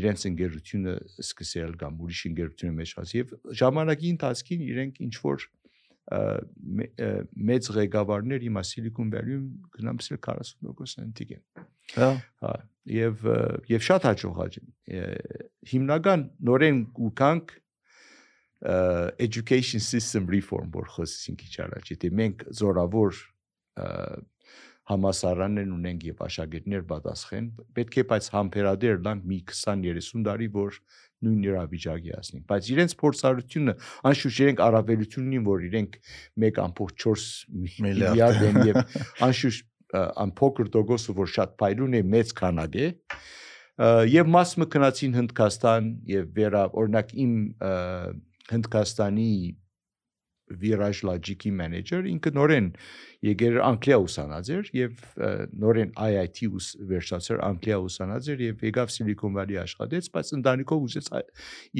Speaker 2: իրենց ընկերությունը սկսել կամ ուրիշ ընկերությունը մեջ հաս եւ ժամանակի ընթացքին իրենք ինչ որ մեծ ղեկավարներ հիմա Silicon Valley-ում գնամսել 40% ընտիկ են։ Հա։ Հա, եւ եւ շատ հաջողած են։ Հիմնական նորեն ուկանք education system reform որ խոսեցինք առաջ, եթե մենք զորավոր համասարաններ ունենք եւ աշակերտներ պատասխան, պետք է բայց համբերադեր լանք մի 20-30 տարի, որ նույն իրավիճակի հասնենք բայց իրենց փորձառությունը անշուշտ իրենք առավելություն ունին որ իրենք 1.4 միլիարդ են եւ անշուշտ անփոքր դոգոսը որ շատ փայլուն է մեծ քանակ է եւ մաս մկնացին Հնդկաստան եւ վերա օրինակ իմ Հնդկաստանի Virage Logic-ի մենեջեր ինքը նորեն եկեր Անգլիա ուսանած էր եւ նորեն IIT ուս վերջացեր Անգլիա ուսանած էր եւ եկավ Silicon Valley աշխատեց, բայց ընտանիքով ուզեց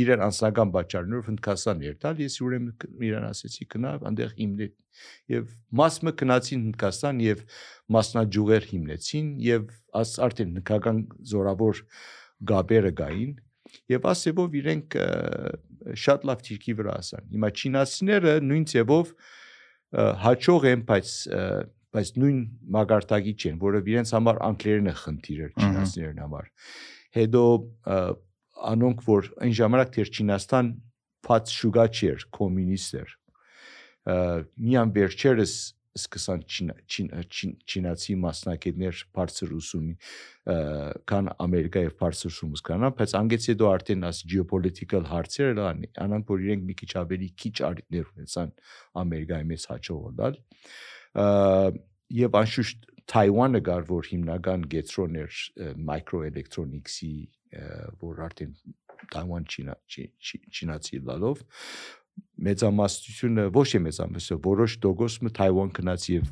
Speaker 2: իրեն անձնական պատճառներով Հնդկաստան երթալ։ Ես ուրեմն իրան ասեցի գնա, այնտեղ հիմնի եւ մասը գնացին Հնդկաստան եւ մասնաճյուղեր հիմնեցին եւ արդեն հնդկական զորավոր գաբերը գային եւ ասեւով իրենք շատ լավ թիրքի վրա ասան։ Հիմա չինացիները նույն ձևով հաճող են, բայց բայց նույն մագարտակի չեն, որը իրենց համար անգլերենը խնդիր էր չինացիներն համար։ Հետո անոնք որ այն ժամանակ դեր Չինաստան փած շուգա չէր, կոմունիստ էր։ Միան վերջերս սկսան չինացի մասնակիցներ բարձր ուսումի կան Ամերիկա եւ բարձր ուսում կանա, բայց անգեց հետո արդեն աս geopolitical հարցերը լան, անանք որ իրենք մի քիչ ավելի քիչ արիտներ ունեցան Ամերիկայի մեջ հաջողորդալ եւ անշուշտ Թայվանը գար որ հիմնական գետրոներ microelectronics-ի որ արդեն Taiwan Չինա չինացի լալով մեծամասնությունը ոչ թե մեծամասնությունը որոշ դոգոսը Taiwan գնաց եւ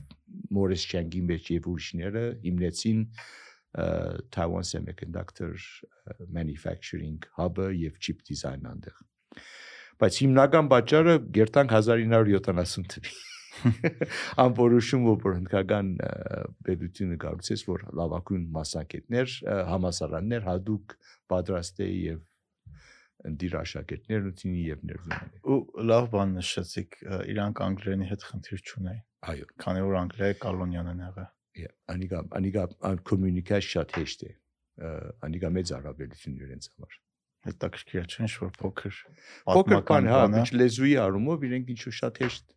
Speaker 2: Morris Chang-ի մեջ եւ ուրիշները հիմնեցին Taiwan Semiconductor Manufacturing Hub-ը եւ chip design այնտեղ։ Բայց հիմնական պատճառը գերտանք 1970 թվի ամբորոշում որ հնդկական պետությունը կառուցեց որ լավագույն մասնակետներ համասարաններ հadoop պատրաստ է եւ ընդիր աշակերտներ ունի եւ ներդրումներ
Speaker 1: ու լավ բան նշեցիք իրանք անգլերենի հետ խնդիր չունեին
Speaker 2: այո
Speaker 1: քանի որ անգլերը կոլոնիան են եղել
Speaker 2: անիկա անիկա կոմունիկացիա շատ հեշտ է անիկա մեծ առավելություն իրենց համար
Speaker 1: հետաքրքիր է չէ՞ որ փոքր
Speaker 2: փոքր բան հա ինչ լեզուի առումով իրենք ինչ որ շատ հեշտ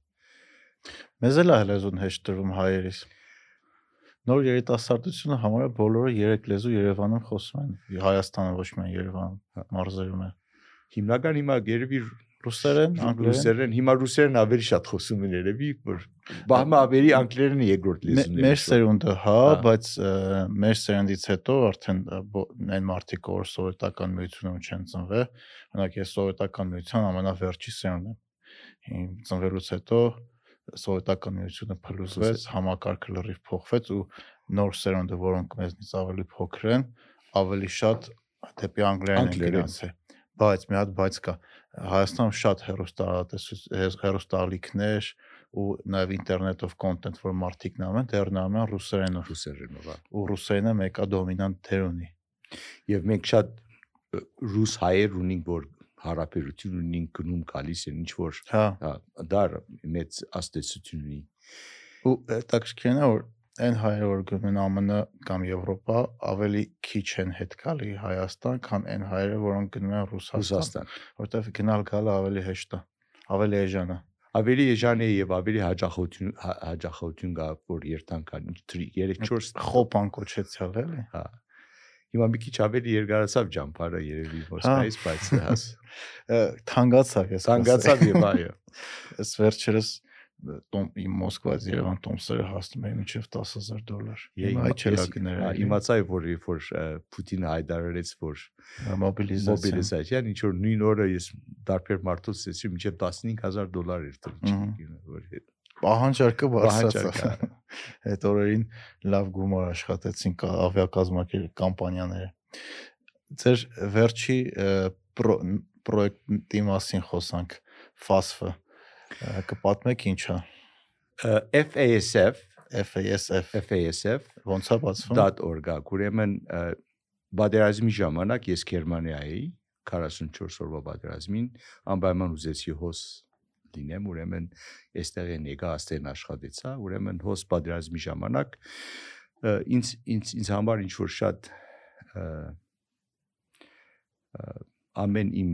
Speaker 1: մեզ էլ է լեզուն հեշտ դրում հայերիս նոր երիտասարդությունը համարը բոլորը երեք լեզու Երևանում խոսում են Հայաստանը ոչ միայն Երևանում հա, մարզերում է
Speaker 2: հիմնական հիմա երևի
Speaker 1: Ռուսերեն, անգլերեն։
Speaker 2: հիմա ռուսերեն ավելի շատ խոսում են երևի, որ բահմա ավելի անգլերենը երկրորդ լեզուն
Speaker 1: է։ Մեր սերունդը հա, բայց մեր սերնդից հետո արդեն այն մարդիկ, որ սովետական միությունում չեն ծնվել, օրինակ ես սովետական միության ամենավերջի սերունդն եմ։ Ծնվելուց հետո սովետական միությունը փլուզվեց, համակարգը լրիվ փոխվեց ու նոր սերունդը, որոնք մեզնից ավելի փոքր են, ավելի շատ դեպի անգլերեն են գնացել բայց մի հատ բայց կա Հայաստանում շատ հերոստալիքներ ու նաև ինտերնետով կոնտենտ, որ մարդիկ նայում են, դեռ նայում են ռուսերենով,
Speaker 2: ռուսերենով, հա։
Speaker 1: ու ռուսերենը մեկա դոմինանտ դեր ունի։
Speaker 2: Եվ մենք շատ ռուս հայեր ունենք, որ հարաբերություն ունենք գնում գալիս են ինչ որ
Speaker 1: հա
Speaker 2: դա մեծ աստեցություն ունի։
Speaker 1: Ու է որ այն հայերը, որ գնում են ԱՄՆ կամ Եվրոպա, ավելի քիչ են հետ գալի Հայաստան, քան այն հայերը, որոնք գնում են Ռուսաստան, որտեղ գնալ գալը ավելի հեշտ է, ավելի էժան է
Speaker 2: ավելի էժան է եւ ավելի հաջախություն հաջախություն կա որ երթանք կան 3-4
Speaker 1: խոպան կոչեցյալ էլի
Speaker 2: հա հիմա մի քիչ ավելի երկարացավ ջամփարը երևի ոստայից հա։ բայց հաս
Speaker 1: թանկացավ ես
Speaker 2: թանկացավ եւ այո
Speaker 1: ես վերջերս տոմ Մոսկվայից Երևան տոմսերը հասնում էին մինչև 10000 դոլար։
Speaker 2: Հիմա այդ չելակները։ Իմացա որ որ Պուտինը հայտարարեց որ
Speaker 1: մոբիլիզացիա
Speaker 2: մոբիլիզացիա ինչ որ նույն օրը ես դարբեր մարդուց ասեցի մինչև 15000 դոլար էր տրիչ որ
Speaker 1: պահանջարկը բարձրացավ։ Այդ օրերին լավ գումար աշխատեցին ավիակազմակեր կամպանիաները։ Ձեր վերջի պրոյեկտի մասին խոսանք FASF-ը Կպատմեք ինչա։
Speaker 2: FASF
Speaker 1: FASF
Speaker 2: FASF
Speaker 1: ոնց է բացվում
Speaker 2: .org-ը։ Ուրեմն բادرազմի ժամանակ ես Գերմանիայի 44 օրվա բادرազմին անպայման ուզեցի հոս լինեմ, ուրեմն այստեղ են եկա աստեն աշխատեցա, ուրեմն հոս բادرազմի ժամանակ ինձ ինձ ինձ համար ինչ որ շատ ամեն իմ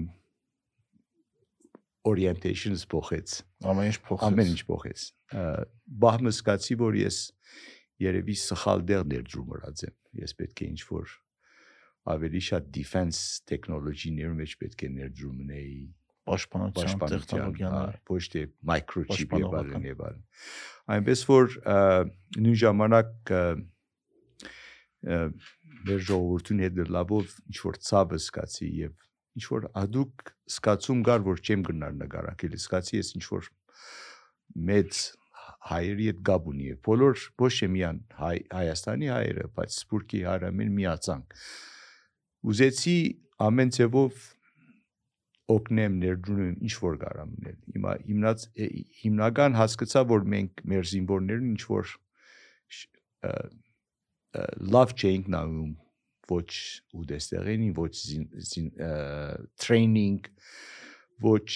Speaker 2: orientations փոխեց
Speaker 1: Ամեն ինչ փոխեց։
Speaker 2: Ամեն ինչ փոխեց։ Բահմը սկացի, որ ես երևի սխալ դեր ներդրում ըրած եմ։ Ես պետք է ինչ որ ավելի շատ defense technology-ների մեջ պետք է ներդրում ունեի
Speaker 1: պաշտպանության տեխնոլոգիաներ,
Speaker 2: ոչ թե microchip եւ այլն եւ այլն։ Այնպես որ նույն ժամանակ մեր ժողովրդուն հետ լավով ինչ որ ցավը սկացի եւ ինչ որ ադուկ սկացում կար, որ չեմ գնար նկարակել, սկացի ես ինչ որ մեծ հայերի հետ գաբ ունի։ Բոլոր ոչ թե միան հայ Հայաստանի հայերը, բայց Սփյուռքի հարամին միացանք։ Ուզեցի ամեն ձևով օգնեմ ներդրում ինչ որ կարամ նել։ Հիմա հիմնած հիմնական հասկացա, որ մենք մեր զինվորներն ինչ որ լավ չէինք նայում ոչ ուդեստեղենի, ոչ տրեյնինգ, ոչ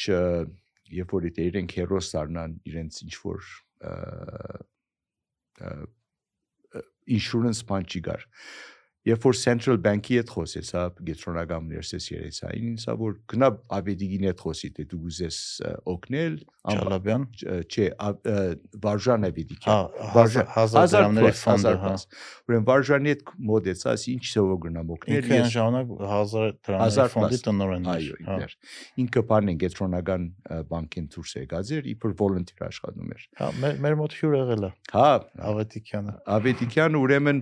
Speaker 2: երբ որ դե իրենք հերոս դառնան իրենց ինչ որ insurance բան չի գար Երբ որ Central Bank-ի հետ խոսես, հա, գետրոնական ներսես երեցային, ինձ որ գնա Աբեդիգին հետ խոսի, թե դու ուզես օգնել,
Speaker 1: Չալաբյան,
Speaker 2: չէ, Վարժան Աբեդիգյան։
Speaker 1: Վարժան 1000 դրամների ֆոնդը, հա։
Speaker 2: Ուրեմն Վարժանի հետ մոդեցած ինչ ծովը գնամ օգնել։
Speaker 1: Ինքը այն ժամանակ 1000 դրամների ֆոնդի տնօրենն
Speaker 2: էր։ Այո, իներ։ Ինքը բան են գետրոնական բանկին դուրս եկած էր, իբր volunteer աշխատում էր։
Speaker 1: Հա, մեր մեր մոտ հյուր եղել է։
Speaker 2: Հա,
Speaker 1: Աբեդիգյանը։
Speaker 2: Աբեդիգյանը ուրեմն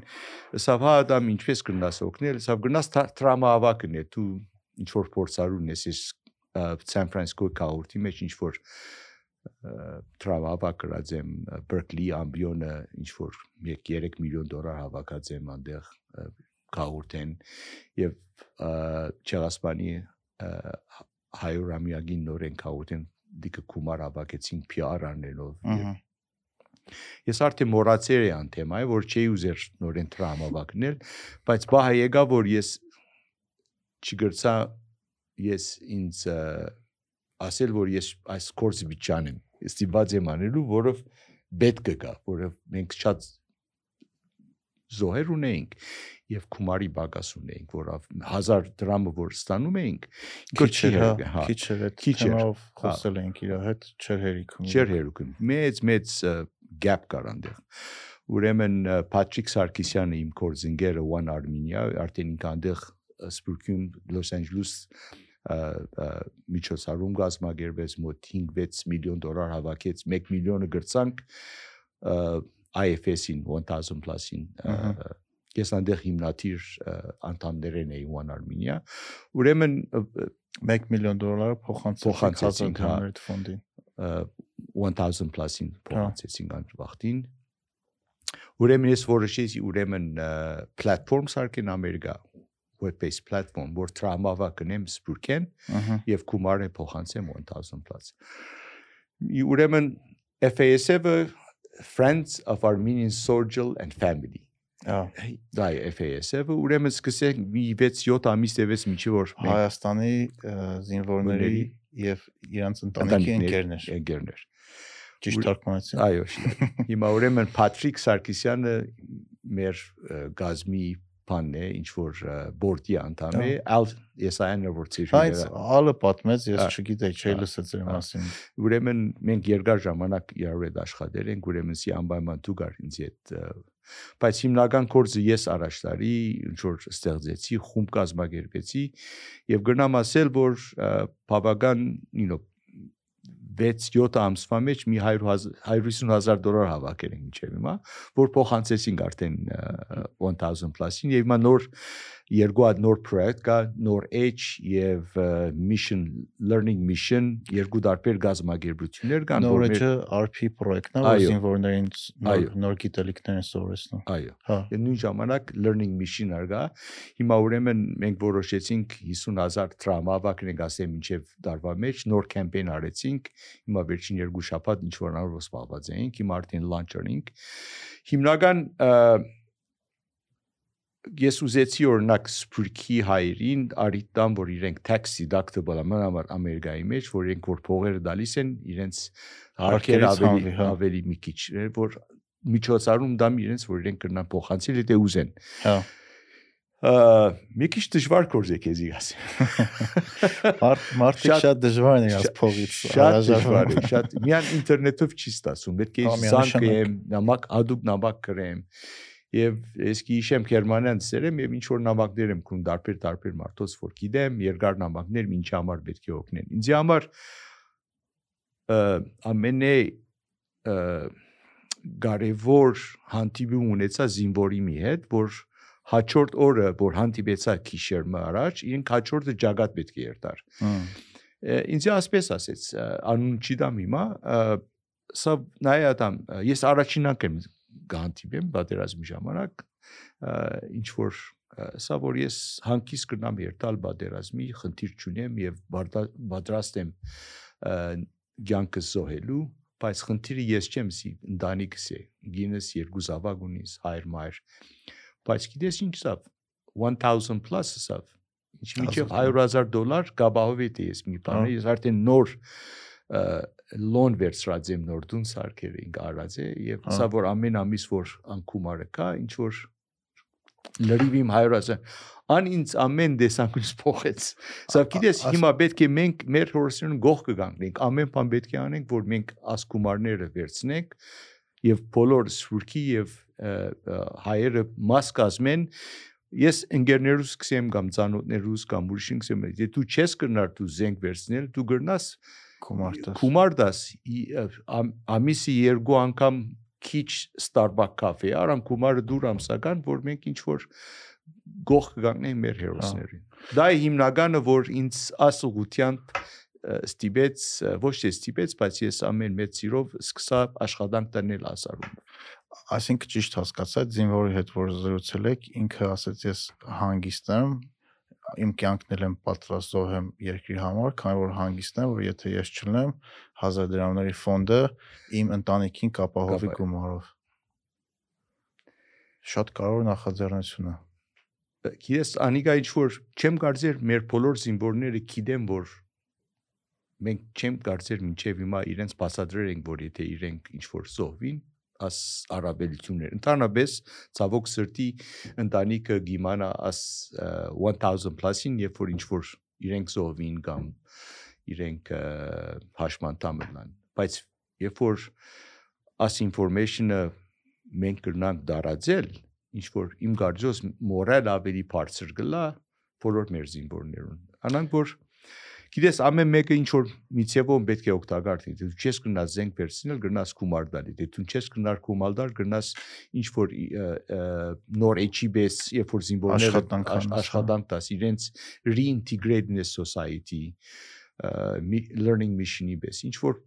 Speaker 2: սա հա դա ինչ ինչպես գնաս օգնել, սա գնաս տրամա ավակն է, դու ինչ որ փորձարուն ես ես Սան Ֆրանսիսկո քաղաքի մեջ ինչ որ տրավա հավաքած եմ Berkeley ամբիոնը ինչ որ 1-3 միլիոն դոլար հավաքած եմ այնտեղ քաղաքեն եւ Չեղասպանի հայրամյակին նորեն քաղաքեն դիկը կումար հավաքեցին PR անելով եւ Ես արդեն մոռացել եմ ան թեմայը, որ չի ուզեր նորեն տրամ հավաքնել, բայց բահա եկա որ ես չգրցա ես ինձ ասել որ ես այս կորսը վիճանեմ ես դիված եմ անելու որով պետք կգա որով մենք շատ զոհեր ունեինք եւ քումարի բագաս ունեինք որով 1000 դրամը որ ստանում էինք
Speaker 1: քիչ էր հա քիչ էր քիչ էր խոսել էինք իր հետ չեր հերիքում
Speaker 2: չեր հերիքում մեծ մեծ gap կար այնտեղ ուրեմն Patrick Sarkisyan-ը իմ կորզինգերը One Armenia արդեն ինքը այնտեղ Սպուրկյուն Լոս Անջելես միջոցառում գազմագերվեց մոտ 5-6 միլիոն դոլար հավաքեց 1 միլիոնը գրցանք IFS-ին 1000 plus-ին ես այնտեղ հիմնադիր անդամներն էի One Armenia ուրեմն
Speaker 1: 1 միլիոն դոլարը փոխանցեցինք
Speaker 2: հա ֆոնդին 1000 plus-ին փոխանցեցինք այն վախտին ուրեմն ես որոշեցի ուրեմն պլատֆորմ սարքեն ամերիկա web-based platform, որ տրամավա կնեմ սպուրքեն եւ կումարը փոխանցեմ 1000 plus։ Ուրեմն FASF-ը Friends of Armenian Social and Family դա է FASF-ը ուրեմն սկսենք մի 6-7 ամիս տևեց միջի որ
Speaker 1: Հայաստանի զինվորների եւ իրանց ընտանիքի ընկերներ
Speaker 2: ընկերներ
Speaker 1: ճիշտ թարգմանացի
Speaker 2: այո հիմա ուրեմն Patrick Sarkisyan-ը մեր գազմի բանն է, ինչ որ բորդի անդամ է, ալ ես այն որ ծիրում
Speaker 1: եմ։ Բայց ալը պատմեց, ես չգիտեի, չէի լսել ձեր մասին։
Speaker 2: Ուրեմն մենք երկար ժամանակ իրար հետ աշխատել ենք, ուրեմն սի անպայման դու գար ինձ հետ բայց հիմնական կորձը ես առաջ տարի ինչ որ ստեղծեցի, խումբ կազմակերպեցի եւ գրնամ ասել, որ բավական, you know, 6-7 ամսվա մեջ մի 150.000 դոլար հավաքել ենք մինչև հիմա, որ փոխանցեցինք արդեն 1000 plus-ին եւ հիմա նոր երկու հատ նոր պրոյեկտ կա, նոր Edge եւ Mission Learning Mission, երկու տարբեր գազམ་ագերբություններ կան,
Speaker 1: որ Edge-ը RP պրոյեկտն է, որ զինվորներին նոր նոր գիտելիքներ են սովորեցնում։
Speaker 2: Այո։ Հա։ Եվ նույն ժամանակ Learning Mission արգա։ Հիմա ուրեմն մենք որոշեցինք 50000 տրամ ավակնենք ասեմ մինչև դարվա մեջ նոր կամպեյն արեցինք։ Հիմա վերջին երկու շաբաթ ինչ որ անով սպասված էինք, հիմա արդեն launch ունենք։ Հիմնական ես ուզեցի օրինակ սպուրքի հայրին արիտան որ իրենք tax deductible աման համար ամերիկայի մեջ որ իրենք որ փողերը դալիս են իրենց հարկեր ավելի
Speaker 1: հա։
Speaker 2: ավելի մի քիչ որ միջոցառում դամ իրենց որ իրենք կրնան փոխանցել եթե ուզեն
Speaker 1: հա
Speaker 2: մի քիչ դժվար կորձ է քեզի ասեմ
Speaker 1: մարդիկ շատ դժվար են իրաց փողից
Speaker 2: շատ դժվար է շատ միան ինտերնետով չի ստացվում պետք է զանգեմ նամակ ադուկ նամակ գրեմ Եվ ես գիշեմ Գերմանիան ծերեմ եւ ինչ որ նամակներ եմ կրում դարբեր դարբեր մարդոց որ գիտեմ երկար նամակներ ինչ համար պետք է օգնեն։ Ինձ համար ամենե կարևոր հանդիպում ունեցա զինվորի մի հետ, որ հաջորդ օրը, որ հանդիպեցա քիշերմը առաջ, իրենք հաջորդը ջագատ պետք է երթար։ Ինձ ասպես ասեց, անուն չի դամ հիմա, սա նայ ադամ, ես առաջին անգամ գանտիպեմ պատերազմի ժամանակ ինչ որ սա որ ես հանկիս կնամ երթալ պատերազմի խնդիր չունեմ եւ պատրաստ եմ ցանկս զոհելու բայց խնդիրը ես չեմ սի ընտանիքս է գինես երկու զավակ ունիս հայր մայր բայց գիտես ինչ սա 1000 plus սա ինչ միջև 100000 դոլար գաբահովիտ ես մի բան ես արդեն նոր լոն վերցրած եմ նոր դուն սարքեր ինք արած է եւ սա որ ամեն ամիս որ անկումարը կա ինչ որ լրիվ իմ հայրացը ան ինձ ամեն դեսանկունից փոխեց սա գիտես հիմա պետք է մենք մեր հորսերուն գող կգանք ամեն բան պետք է անենք որ մենք ասկումարները վերցնենք եւ բոլոր սուրքի եւ հայերը մաս կազմեն ես ընկերներուս կսեմ կամ ցանոթներուս կամ ուրիշին կսեմ եթե դու չես կրնար դու զենք վերցնել դու գրնաս
Speaker 1: Կումարտաս։
Speaker 2: Կումարտաս ամիսի երկու անգամ քիչ Starbucks կաֆե արամ կումարը դուր ամսական որ մենք ինչ որ գող կգանենք մեր հերոսներին։ Դա է հիմնականը, որ ինձ ասուղությամբ ստիպեց, ոչ թե ստիպեց, բայց ես ամեն մեծ սիրով սկսա աշխատանք տնել ասարում։
Speaker 1: Այսինքն ճիշտ հասկացա, զինվորի հետ որ զրուցել եք, ինքը ասաց ես հանգիստ եմ, իմ կյանքն եմ պատրաստող եմ երկրի համար, քանի որ հանգիստ եմ, որ եթե ես չլնեմ 1000 դրամների ֆոնդը իմ ընտանիքին կապահովի գումարով։ Շատ կարևոր նախաձեռնություն է։
Speaker 2: Ես անիկա ինչ որ չեմ կարծեր մեր բոլոր զինվորները գիտեն որ մենք չեմ կարծեր մինչև հիմա իրենց բացատրել ենք որ եթե իրենք ինչ որ զոհվին աս արաբելություններ ընդհանրապես ցավոք սրտի ընտանիքը գիմանա աս 1000 plus-ին երբ որ ինչ որ իրենք զոհվին կամ իրենք հաշմանդամ լան բայց երբ որ աս ինֆորմեյշնը մենք կրնանք դարաձել ինչ որ իմ կարծոս մորալ ավելի բարձր գլա բոլոր մեր զինվորներուն անանք որ Գիտես, ամեն մեկը ինչ որ միցեվով պետք է օգտակար լինի։ Դու չես գնաս զենք վերցնել, գնաս գումար տալի։ Դե դու չես գնար գումար տալ, գնաս ինչ որ նոր HBS, երբ որ զինվորները աշխատանք տաս, իրենց reintegrate in society learning mission-ի պես։ Ինչ որ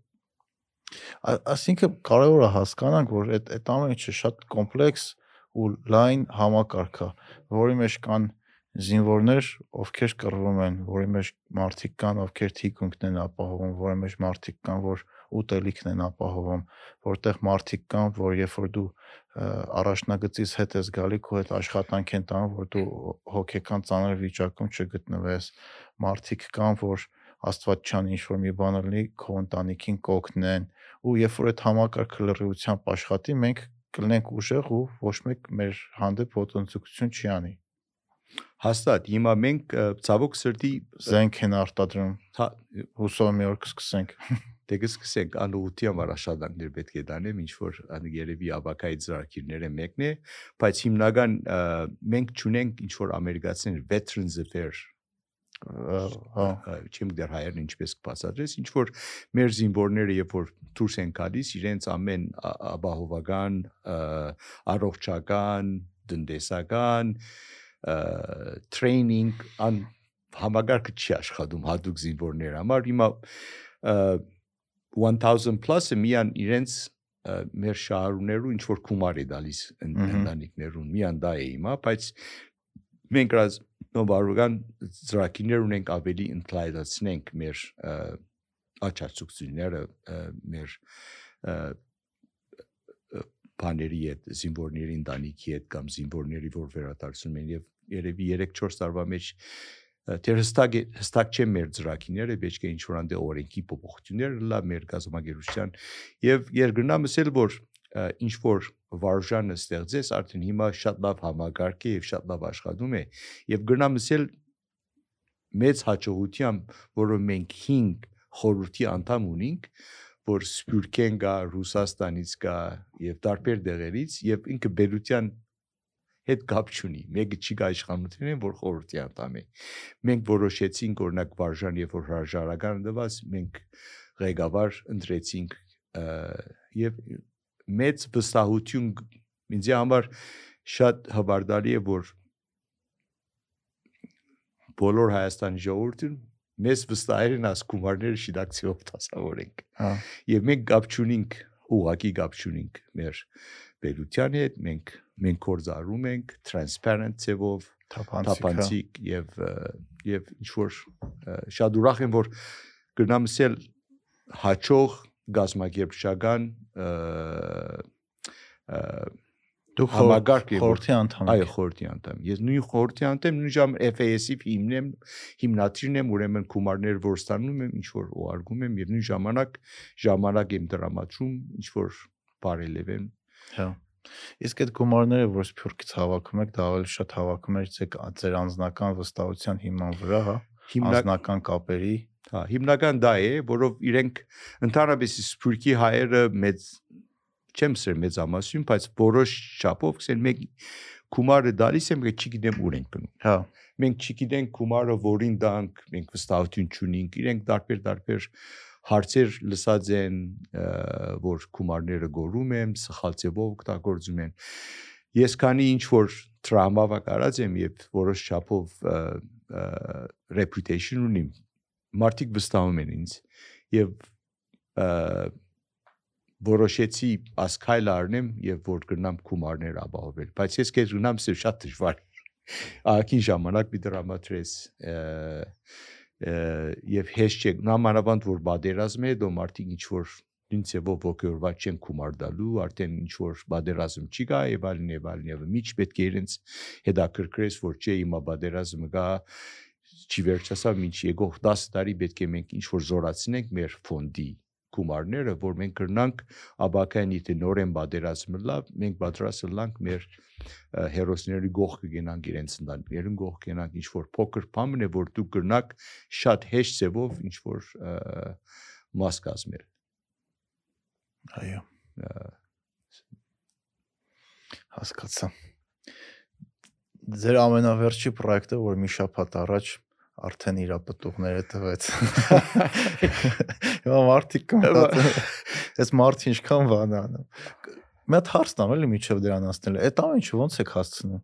Speaker 1: ասինքն կարևոր է հասկանանք, որ այդ այդ ամենը շատ կոմպլեքս ու լայն համակարգ է, որի մեջ կան զինվորներ, ովքեր կռվում են, որի մեջ մարդիկ կան, ովքեր թիկունքն են ապահովում, որի մեջ մարդիկ կան, որ ուտելիքն են ապահովում, որտեղ մարդիկ կան, որ երբ որ դու առաջնագծից հետ ես գալի, քո հետ աշխատանք են տանում, որ դու հոգեկան ծանր վիճակում չգտնվես, մարդիկ կան, որ Աստված չան ինչ որ մի բան լինի, քո ընտանիքին կօգնեն, ու երբ որ այդ համակարգը լրիվությամբ աշխատի, մենք կլինենք ուժեղ ու ոչ մեկ մեր հանդեպ ոտնձգություն չի անի։
Speaker 2: Հաստատ, հիմա մենք ցավոք սրտի
Speaker 1: զենք են արտադրում։ Հա, հուսով մի օր կսկսենք։
Speaker 2: Դե կսկսենք անուղտի համար աշխատանքներ պետք է դանեմ, ինչ որ երևի ավակայի ծրագիրները մեկն է, բայց հիմնական մենք ճունենք ինչ որ ամերիկացիներ veterans affair հա չեմ դեռ հայերն ինչպես կբացատրես ինչ որ մեր զինվորները երբ որ դուրս են գալիս իրենց ամեն ապահովական առողջական տնտեսական training ան համագարկը չի աշխատում հadoop զինվորներ համար հիմա 1000 plus-ը միան իրենց մեր շահառուներու ինչ որ գումար է դալիս ընտանիքներուն միան դա է հիմա բայց մենք ռազ նոբարուգան ծրագիրներ ունենք ավելի ընդլայնացնենք մեր աճացությունները մեր բաների հետ, զինվորների ընտանիքի հետ կամ զինվորների, որ վերադարձում են եւ երևի 3-4 տարվա մեջ դեռ հստակ հստակ չէ մեր ծրագիրները, բայց կա ինչ որ անդե օրենքի փոփոխություններ լա մեր գազամագերության եւ երկրնամս էլ որ ինչ որ վարժանը ստեղծես արդեն հիմա շատ լավ համագարկ է եւ շատ լավ աշխատում է եւ գրնամս էլ մեծ հաջողությամբ որը մենք 5 խորհրդի անդամ ունենք որ Սփյուռքեն գա, Ռուսաստանից գա եւ տարբեր դեղերից եւ ինքը բերության հետ կապ չունի։ Մեկը չի գա իշխանությունին, որ խորհրդի անդամ է։ Մենք որոշեցինք օրինակ վարժան, երբ որ հրաժարական դված, մենք ղեկավար ընտրեցինք եւ մեծ վստահություն ինձ համար շատ հավարդալի է որ բոլոր Հայաստանի ժողովրդին մեզ վստահերին աս գումարները շիդակցիով դասավորենք։ Հա։ Եվ մենք գապ չունենք, ուղակի գապ չունենք մեր բերության հետ, մենք մենք կորզարում ենք transparent ծևով, թափանցիկ եւ եւ ինչ որ շատ ուրախ եմ որ գրնամսել հաճող գազམ་ագերբշական
Speaker 1: Դու համագարկ խորհրդի անդամ
Speaker 2: Այո, խորհրդի անդամ։ Ես նույն խորհրդի անդամ, նույն ժամ FAS-ի հիմնեմ, հիմնադրին եմ, ուրեմն գումարներ որ ստանում եմ, ինչ որ ուղարկում եմ եւ նույն ժամանակ ժամանակ եմ դրամատրում, ինչ որ բարելև եմ։
Speaker 1: Հա։ Իսկ այդ գումարները, որ սփյուռքից հավաքում եք, դա ավելի շատ հավաքում եք ձեր անձնական վստահության հիման վրա, հա։ Անձնական կապերի
Speaker 2: Հա, հիմնական դա է, որով իրենք ընդհանրապես սփյուռքի հայերը մեծ չեմ սեր մեծամասն, բայց որոշ չափով ասեն մեկ գումարը դալիս եմ, մենք չգիտեմ ուր ենք գնում։
Speaker 1: Հա։
Speaker 2: Մենք չգիտենք գումարը որին դանք, մենք վստահություն չունենք, իրենք տարբեր-տարբեր հարցեր լսած են, որ գումարները գորում են, սխալ ձևով օգտագործում են։ Ես քանի ինչ որ տրամավա կարած եմ եւ որոշ չափով reputation ունիմ մարդիկ վստահում են ինձ եւ որոշեցի ասքայլ առնեմ եւ որ գնամ գումարներ ապահովել բայց ես քեզ գնամ սա շատ դժվար ակին ժամանակ մի դրամատրես եւ հեշտ չէ նամանավանդ որ բادرազմի հետ ու մարդիկ ինչ որ ինձ եւո ողջորված չեն կումարդալու արդեն ինչ որ բادرազմ չի գա եւ այլն եւ այլն եւ միջ պետք է իրենց հետաքրքրես որ չէ հիմա բادرազմը գա չի վերջացավ ինչ եկող 10 տարի պետք է մենք ինչ որ զորացնենք մեր ֆոնդի գումարները, որ մենք կրնանք աբակային իթե նորեն բادرացմելա, մենք պատրաստ լանք մեր հերոսների գող կգենանք իրենց ընտանիքներուն գող կգենանք ինչ որ փոքր բանն է, որ դու կրնակ շատ հեշտ ձևով ինչ որ մաս կազմել։
Speaker 1: Այո հասկացա։ Ձեր ամենավերջի պրոյեկտը, որ մի շաբաթ առաջ արդեն իր ապտուղները տվեց։ Հիմա մարդիկ կմտածեն, այս մարդը ինչքան բան անում։ Մի հատ հարցն ամ էլի միջև դրան հասնել։ Այդ ամենը ոնց եք հասցնում։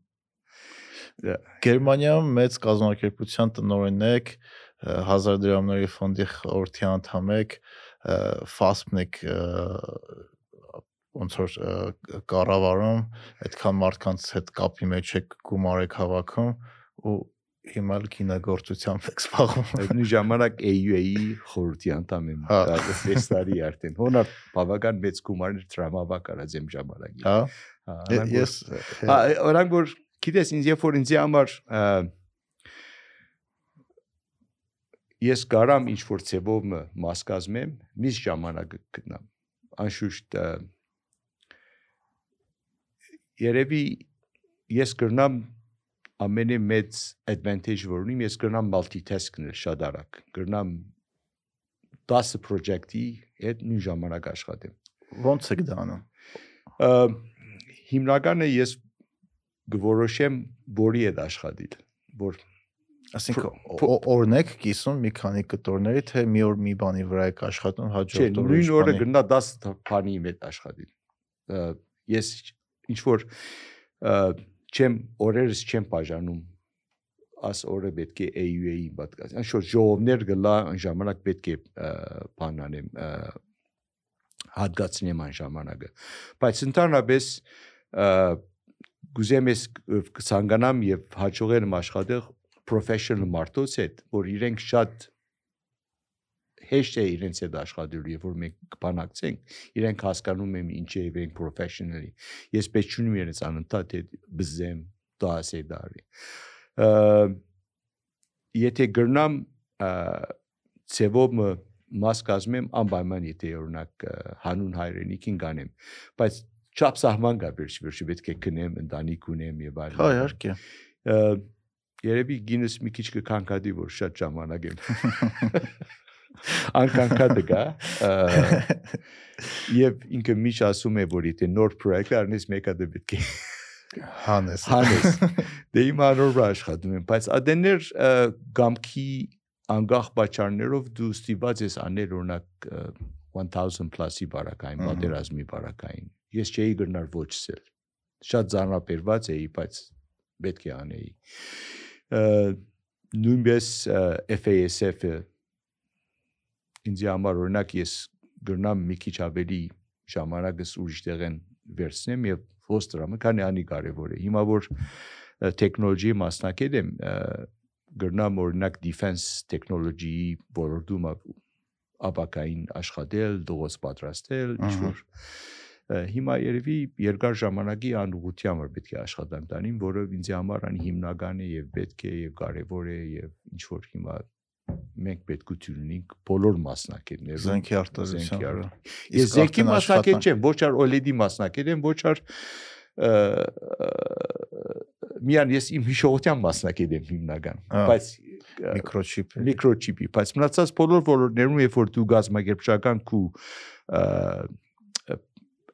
Speaker 1: Գերմանիայում մեծ կազմակերպության տնօրեն եք, 1000 դրամների ֆոնդի խորհրդի անդամ եք, FASP-ն եք ոնց որ կառավարում, այդքան մարդկանց հետ կապի մեջ եք գումար եք հավաքում ու հիմա էլ կինոգործությամբ եք զբաղվում։
Speaker 2: Այդ ժամանակ AUA-ի խորհրդի անդամ եմ։
Speaker 1: Հա։
Speaker 2: Դա ֆեստարի արդեն։ Հոնար բավական մեծ գումարներ տրամաբակ արած եմ ժամանակի։
Speaker 1: Հա։
Speaker 2: Հա,
Speaker 1: Ես
Speaker 2: Հա, օրինակ որ գիտես ինձ երբ որ ինձ համար ես կարամ ինչ որ ցեվով մաս կազմեմ, միշտ ժամանակ գտնամ։ Անշուշտ երևի ես կրնամ ամենի մեծ advantage որ ունիմ ես կրնամ multitasking-ել շատ արագ կրնամ 10 project-ի հետ նույն ժամանակ աշխատեմ
Speaker 1: ոնց եք դա անում։
Speaker 2: հիմնականը ես գորոշեմ որի հետ աշխատել որ
Speaker 1: Այսինքն օրնեք կիսում մի քանի կտորների թե մի օր մի բանի վրա եք աշխատում հաջորդ օրը
Speaker 2: նույն օրը գնա 10 բանի հետ աշխատել ես ինչ որ չեմ օրերս չեմ բաժանում աս օրը պետք է AUA-ի պատկաս։ Անշուտ ժողովներ գլա այն ժամանակ պետք է բան անեմ հատկացնեմ այն ժամանակը։ Բայց ընդհանրապես գուզեմ ես կցանկանամ եւ հաջողել եմ աշխատել professional մարդոց հետ, որ իրենք շատ հեշտ է իրենց հետ աշխատելու, երբ որ մենք կբանակցենք, իրենք հասկանում են ինչ է իրենք professionally։ Ես պետք չունեմ իրենց անընդհատ հետ բզեմ, դասե դարի։ Եթե գրնամ ցևոմ մաս կազմեմ անպայման եթե օրինակ հանուն հայրենիքին գանեմ, բայց չափ սահման կա վերջ վերջի պետք է քնեմ, ընտանիք ունեմ եւ այլն։
Speaker 1: Հա, իհարկե։
Speaker 2: Երևի գինս մի քիչ կքանքադի որ շատ ժամանակ եմ անկանկատը գա եւ ինքը միշտ ասում է որ եթե նոր պրոյեկտ առնես մեկը դե պետք է
Speaker 1: հանես
Speaker 2: հանես դե իմ անոր աշխատում եմ բայց ադեներ գամքի անգախ բաճարներով դու ստիպված ես անել օրինակ 1000 plus-ի բարակային պատերազմի բարակային ես չէի գնար ոչ սել շատ զանրապերված էի բայց պետք է անեի նույնպես FASF-ը ինձ համար օրինակ ես գրնամ մի քիչ ավելի ժամանակս ուրիշ տեղ են վերցնեմ եւ ոստրամը քանի անի կարեւոր է հիմա որ տեխնոլոգիի մասնակետ եմ գրնամ օրինակ defense technology-ի ոլորտում ապակային աշխատել, դողոց պատրաստել, ինչ որ հիմա երևի երկար ժամանակի անուղությամբ պետք է աշխատանք տանին, որը ինձ համար ան հիմնական է եւ պետք է եւ կարեւոր է եւ ինչ որ հիմա մենք պետքություն ունենք բոլոր մասնակիցները
Speaker 1: զենքի արտադրության
Speaker 2: ես զենքի մասնակից չեմ ոչ ար OLED-ի մասնակից եմ ոչ ար միան ես իմ հիշողության մասնակից եմ հիմնական բայց
Speaker 1: միկրոչիպ
Speaker 2: միկրոչիպի բայց մնացած բոլոր ոլորտներում երբ որ դու գազམ ագերբշական քու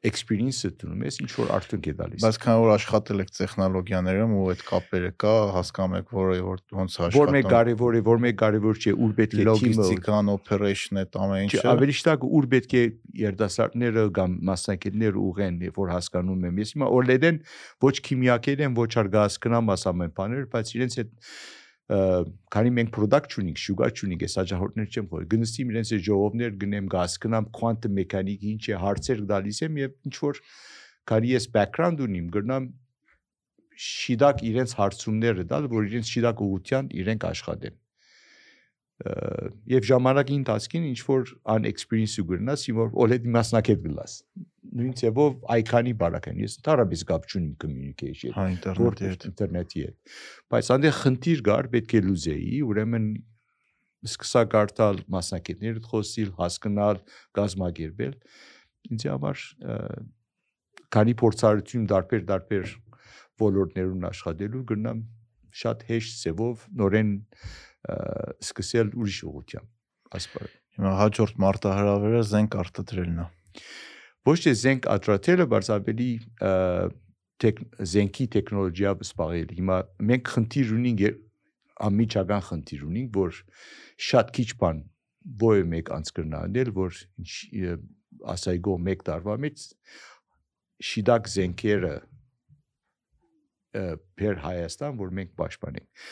Speaker 2: experience-ը դնում ես, ինչ որ արդյունք է տալիս։
Speaker 1: Բայց քան որ աշխատել եք տեխնոլոգիաներում ու այդ կապերը կա, հասկանում եք, որ որ ոնց աշխատում։
Speaker 2: Որ մեկ կարևոր է, որ մեկ կարևոր չէ, ուր պետք է
Speaker 1: լոգիստիկան, operation այդ ամեն ինչը։
Speaker 2: Ավելի շտակ ուր պետք է երդասարտները կամ մասնակիցները ուղեն, որ հասկանում եմ։ Ես հիմա OLED-ն ոչ քիմիակեր են, ոչ արգասկնամ ասամ են բաներ, բայց իրենց այդ քանի մենք product ունենք, շուգա ունենք, այս հաջորդներ չեմ խոսում։ Գնստիմ իրենց է ժողովներ գնեմ գազ կնամ quantum մեխանիկի ինչ է հարցեր գալիս եմ եւ ինչ որ քանի ես background ունիմ, գտնամ շիդակ իրենց հարցումները տալ, որ իրենց շիդակ ուղության իրենք աշխատեն եւ ժամանակի ընթացքին ինչ որ ան experience ու գրնաս, որ already մասնակետ գլաս նույն ձևով այքանի բարական ես ընդհանրապես կապ չունիմ communication
Speaker 1: հա ինտերնետի հետ
Speaker 2: ինտերնետի հետ բայց անդե խնդիր կար պետք է լուզեի ուրեմն սկսա կարդալ մասնակիցներդ խոսիլ հասկանալ գազմագերբել ինձ համար քանի փորձառություն դարբեր դարբեր ոլորտներում աշխատելու գտնամ շատ հեշտ ձևով նորեն սկսել ուրիշ ուղղությամբ ասպարը
Speaker 1: հիմա հաջորդ մարտահրավերը զենք արտադրելն է
Speaker 2: ոչ թե զենք ադրատելը, բայց ավելի զենքի տեխնոլոգիա սպաղել։ Հիմա մենք խնդիր ունենք ամիջական խնդիր ունենք, որ շատ քիչ բան ոյ մեկ անցկրնանել, որ ասայգո 1 տարվա մեջ շիդակ զենքերը բեր Հայաստան, որ մենք պաշտպանենք։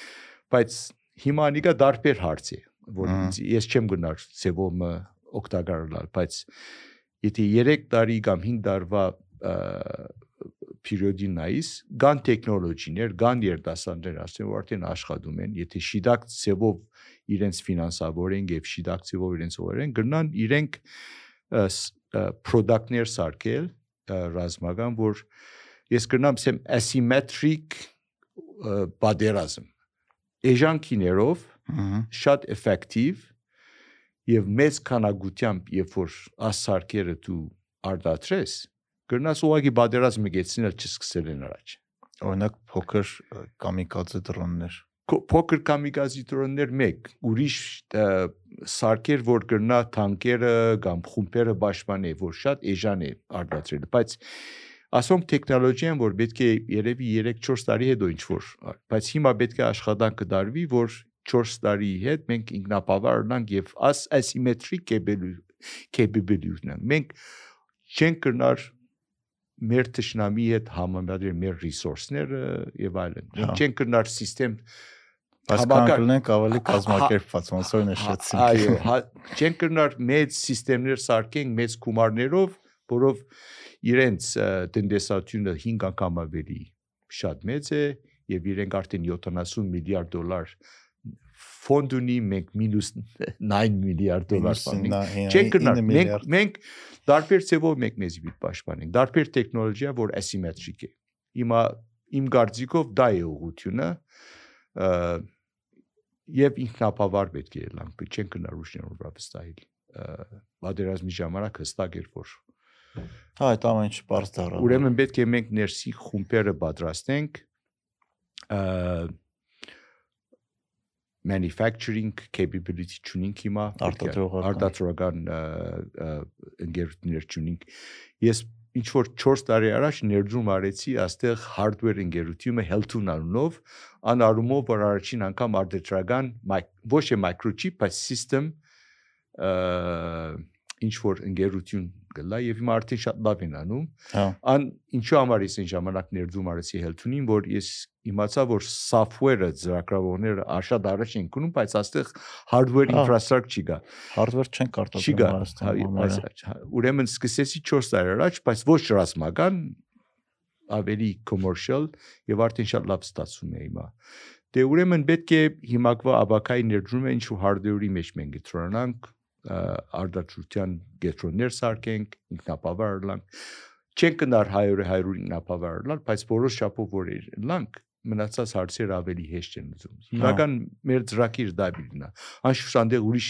Speaker 2: Բայց հիմա նիկա դարբեր հարց է, որ հա։ ես չեմ գնար ծևոմը օգտակարել, բայց եթե 3 տարի կամ 5 տարվա պերիոդի նայես, կան տեխնոլոգիներ, կան երիտասարդներ, ասեն որ արդեն աշխատում են, եթե շիդակ ծևով իրենց ֆինանսավորեն եւ շիդակ ծևով իրենց օրեն գնան իրենք product-ներ սարքել ռազմական, որ ես գնամ ասեմ asymmetric պատերազմ էժանքիներով շատ էֆեկտիվ եւ մեծ քանակությամբ երբ որ ասարկերը դու արդատրես գրնաս ուղակի բادرած միգեցինել չսկսել են առաջ
Speaker 1: օրինակ փոքր կամիկաձե դրոններ
Speaker 2: փոքր կամիկազի դրոններ մեկ ուրիշ սարքեր որ կրնա տանկերը կամ խումբերը պաշտպանի որ շատ էժան է արդյացրել բայց ասոնք տեխնոլոգիան որ պետք է երևի 3-4 տարի հետո ինչ որ բայց հիմա պետք է աշխատանքը դարվի որ 4 տարի հետ մենք ինքնապավար ունենք եւ as asymmetric capability ունենք մենք չենք կրնար մեր ճշնամի հետ համեմատել մեր resource-ները եւ այլն մենք
Speaker 1: հա։
Speaker 2: չենք կրնար համակարգ
Speaker 1: Հասկանանք ավելի կազմակերպված ոնց որ նշեցինք։
Speaker 2: Այո, հա, չեն կրնար մեծ համակարգեր սարքենք մեծ գումարներով, որով իրենց տնտեսությունը 5 անգամ ավելի շատ մեծ է եւ իրենք արդեն 70 միլիարդ դոլար ֆոնդ ունի մենք մինուս 9 միլիարդ դոլար բանենք։ Չենք գնալ։ Մենք մենք դարբեր ծևով մենք մեզ պիտի պաշտպանենք։ Դարբեր տեխնոլոգիա, որ ասիմետրիկ է։ Հիմա իմ գարձիկով դա է ուղությունը եւ ինքնապավար պետք է լինենք, չենք գնալ ռուսիան ռուբրավստայիլ։ Բادرազմի ժամանակ հստակ էր որ
Speaker 1: հա այդ ամեն ինչ բարձ դառա
Speaker 2: ուրեմն պետք է մենք ներսի խումբերը պատրաստենք manufacturing capability չունենք հիմա
Speaker 1: արտադրողական
Speaker 2: ընկերություններ չունենք ես ինչ որ 4 տարի առաջ ներդրում արեցի աստեղ hardware ընկերությունը Heltun անունով անարումով որ առաջին անգամ արտադրական ոչ թե microchip բայց system ինչ որ ընկերություն գլա եւ հիմա արդեն շատ լավ են անում։
Speaker 1: Հա։
Speaker 2: Ան ինչու համար ես այն ժամանակ ներդրում արեցի Heltun-ին, որ ես իմացա, որ software-ը ծրագրավորները աշատ առաջ են գնում, բայց այստեղ hardware
Speaker 1: Հա։
Speaker 2: infrastructure չի գա։
Speaker 1: hardware չեն կարտադրում Հայաստանում։
Speaker 2: հա, Ուրեմն սկսեցի 4 տարի առաջ, բայց ոչ ռազմական, ավելի commercial եւ արդեն շատ լավ ստացվում է հիմա։ Դե ուրեմն պետք է հիմակվա աբակայի ներդրումը ինչ որ hardware-ի մեջ մենք գտնանանք, արդաչության գետրոններ սարքենք, ինքնապավար լանք։ Չենք կնար 100-ը 100 ինքնապավար լան, բայց որոշ չափով որ լանք մնացած հարցերը ավելի հեշտ են ուզում։ Հիմնական մեր ծրագիր դա բիլնա։ Անշուշտ անդեղ ուրիշ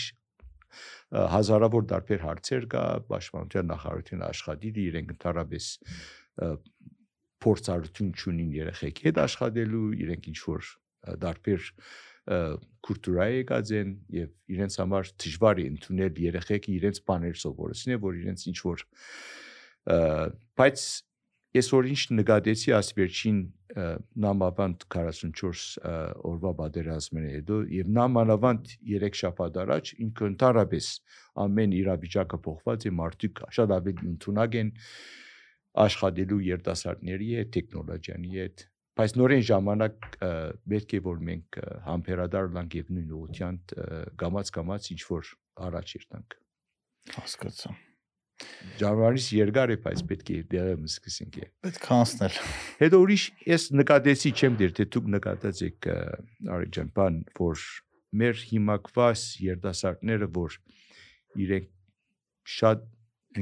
Speaker 2: հազարավոր դարբեր հարցեր կա, պաշտպանության նախարարությունը աշխատիր իրենք ընդհանրապես ը, փորձառություն ունին երեխեքի հետ աշխատելու, իրենք ինչ որ դարբեր կուլտուրայի եկած են եւ իրենց համար դժվար է ընդունել երեխեքը իրենց բաներ սովորեցնեն, որ իրենց ինչ որ բայց ես որ ինչ նկատեցի աս վերջին նամանավանդ 44 օրվա բادرազմեն հետո եւ նամանավանդ 3 շաբաթ առաջ ինքը ընդառաջ ամեն իրավիճակը փոխված է մարդիկ շատ ավելի ընդունակ են աշխատելու երիտասարդների հետ, տեխնոլոգիայի հետ, բայց նորեն ժամանակ պետք է որ մենք համբերադար լանք եւ նույն ուղղությամբ գամած-գամած ինչ որ առաջ երթանք
Speaker 1: հասկացա
Speaker 2: Ճանվարից երկար է, բայց պետք է դերը սկսենք։
Speaker 1: Պետք է անցնել։
Speaker 2: Հետո ուրիշ ես նկատեցի չեմ դեր թե դուք նկատեցիք Արեգ ջան, բան որ մեր հիմակված երդասարտները որ իրենք շատ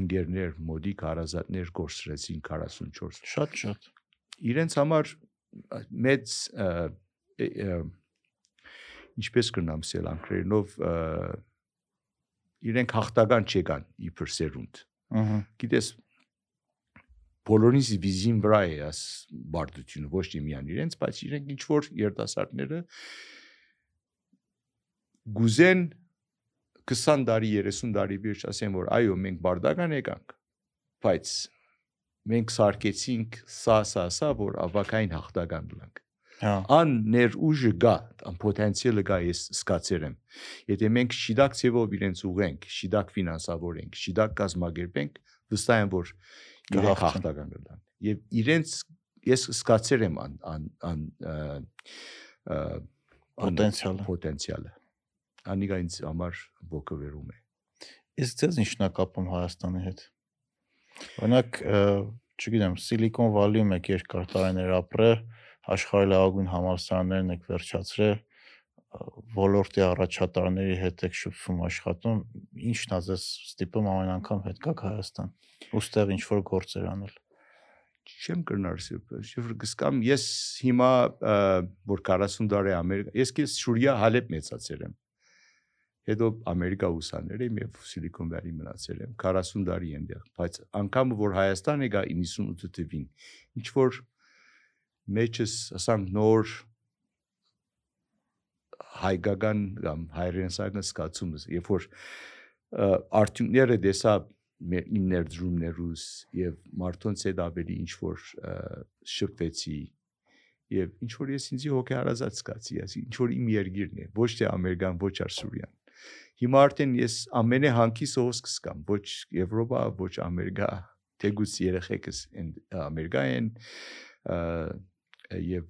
Speaker 2: ընկերներ, մոդիկ հարազատներ կորսրեցին 44
Speaker 1: շատ շատ
Speaker 2: իրենց համար մեծ ինչպես կնամ սելանքրենով իրենք հաղթական չեկան իբր սերունդ
Speaker 1: ըհը
Speaker 2: գիտես բոլորինս վիզին վրա է աս բարդությունը ոչ թե միան իրենց բայց իրենք ինչ որ երիտասարդները գուզեն 20 տարի 30 տարի վերջ ասեն որ այո մենք բարդական եկանք բայց մենք սարկեցինք սա սա սա որ ավակային հաղթական գլանք
Speaker 1: հա
Speaker 2: ան ներ ուժը գա ան պոտենցիալը գա ես սկացեր եմ եթե մենք շիդակ ցևով իրենց ուղենք շիդակ ֆինանսավորենք շիդակ կազմակերպենք վստահ եմ որ իրենք հաղթական կլան եւ իրենց ես սկացեր եմ ան ան ան
Speaker 1: Պոտենցիալը։
Speaker 2: պոտենցիալը անիկա ինձ համար ոգևերում է
Speaker 1: Իսկ ձեզ ինչն է կապում Հայաստանի հետ։ Օրինակ, չգիտեմ, Silicon Valley-ում եք երկար տարիներ ապրել, աշխարհի լավագույն համալսարաններն եք վերջացրել, ոլորտի առաջատարների հետ եք շփվում աշխատում, ինչն է ձեզ ստիպում ամեն անգամ հետ գաք Հայաստան։ Ոստեղ ինչ որ գործեր անել։
Speaker 2: չեմ կրնար շիֆր գսկամ ես հիմա որ 40 տարի ամերիկա ես քիչ շուրիա հալեբ մեծացել եմ հետո ամերիկա ուսաներ եմ եւ սիլիկոն վալի մնացել եմ 40 տարի այնտեղ բայց անգամ որ հայաստան եկա 98 թվին ինչ որ մեջս ասանք նոր հայկական կամ հայրենսական սկացումս երբ որ արդյունքները դեսա իմ ներդրումներուս եւ մարդոնց հետ ավելի ինչ որ շփվեցի եւ ինչ որ ես ինձի հոգեհարազատ զգացի, ասի ինչ որ իմ երգիրն է, ոչ թե ամերիկան, ոչ արսուրյան։ Հիմա արդեն ես ամենե հանկիս ողս կսկամ, ոչ Եվրոպա, ոչ Ամերիկա, թեգուց երեխեքս Ամերիկա են եւ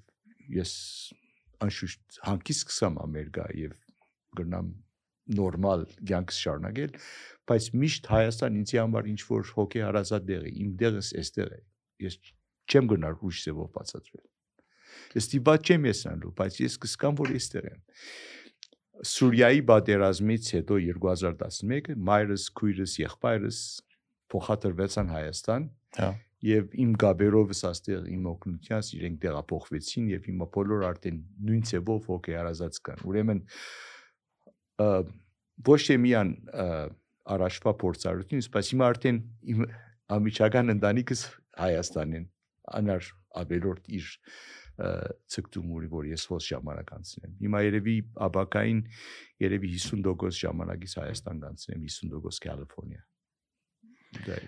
Speaker 2: ես անշուշտ հանկիս կսամ Ամերիկա եւ գտնամ նորմալ ցանկս շարունակել, բայց միշտ Հայաստան ինձի համար ինչ որ հոգի հարազատ դեղ է, իմ դեղս էստեղ է։ Ես չեմ գնար ուշ սեվով բացատրել։ Ես դիպած չեմ ես անելու, բայց ես կսկամ որ էստեղ եմ։ Սուրիայի պատերազմից հետո 2011-ը մայրս, քույրս, եղբայրս փոխադրվեցան Հայաստան
Speaker 1: Հա։
Speaker 2: եւ իմ գաբերովս աստեղ իմ օգնությանս իրենք տեղափոխվեցին եւ հիմա բոլոր արդեն նույն ցևով հոգեարազած կան ուրեմն ոչ թե միան առաջվա փորձառությունից բայց հիմա արդեն իմ ամիջական ընտանիքս Հայաստանին անար ավելորդ իր ը, ցկտումուրի որ ես հոս ժամանակ անցնեմ հիմա երևի աբակային երևի 50% ժամանակից Հայաստան կանցնեմ 50% Կալիֆոռնիա դա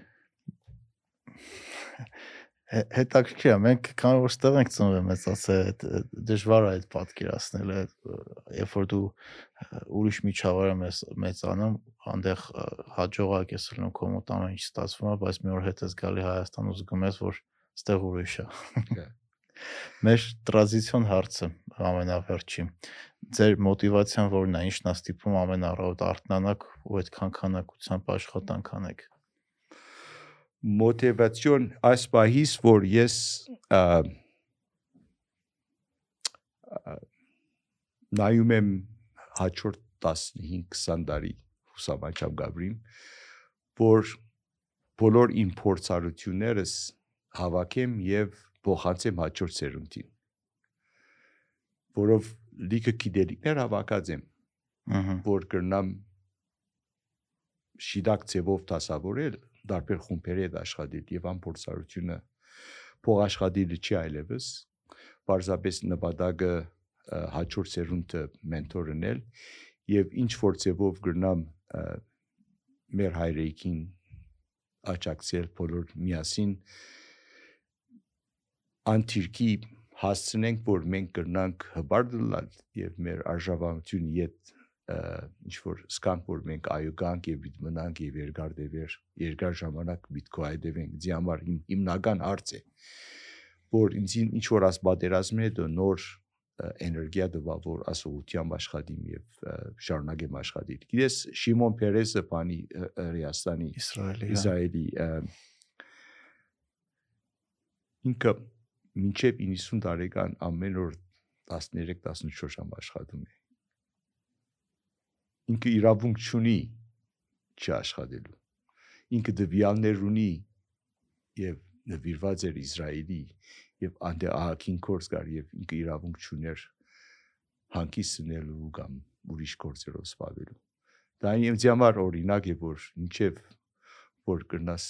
Speaker 1: Հետաքրքիր է, մենք քանի որ ստեղ ենք ծնվել մեծացել, այդ դժվար է այդ պատկերացնելը, երբ որ դու ուրիշ միջավայր ես մեծանում, այնտեղ հաջողակ ես լինում քո մոտ ամեն ինչ ստացվում է, բայց մի օր հետ ես գալի Հայաստան ու զգում ես, որ ստեղ ուրիշ է։ Մեր տրադիցիոն հարցը ամենավերջին։ Ձեր մոտիվացիան որն է, ինչն է ստիպում ամեն առավոտ արթնանաք ու այդքան քանակությամբ աշխատանք անեք։
Speaker 2: մոտիվացիոն այս պահից որ ես նայում եմ հաջորդ 15-20 տարի հուսամաչամ գաբրին որ բոլոր իմ փորձառություններս հավաքեմ եւ փոխանցեմ հաջորդ սերունդին որով լիքը գիտելիքներ հավաքած եմ որ կրնամ շիդակ ծևով դասավորել դարբեր խումբերի հետ աշխատել եւ ամփորձարությունը փող աշխատելը չի այլևս պարզապես նպատակը հաջորդ սերունդը մենթորնել եւ ինչ որ ծևով գրնամ մեր հայրեքին աճակցել բոլոր միասին անթիրքի հասցնենք որ մենք կրնանք հբար դլալ եւ մեր արժավանությունը իդ ինչ որ սկանք որ մենք այո գանք եւ պիտի մնանք եւ երկար դեպեր երկար ժամանակ պիտի կայդևենք դի համար իմ հիմնական հարց է որ ինձ ինչ որ աս պատերազմն հետո նոր էներգիա դվա որ ասողությամբ աշխատիմ եւ շարունակեմ աշխատել։ Գիտես Շիմոն Պերեսը բանի Ռիաստանի
Speaker 1: Իսրայելի հա։
Speaker 2: Իսրայելի ինքը մինչև 90 տարեկան ամեն օր 13-14 ժամ աշխատում է։ Ինքը իրավունք չունի չաշխատելու։ Ինքը դվյալներ ունի եւ նվիրված էր Իսրայելի եւ անդե ահակին կորս կար եւ ինքը իրավունք չուներ հանկիսնելու կամ ուրիշ գործերով զբաղվելու։ Դա ինձ համար օրինակ է որ ինչեւ որ կրնաս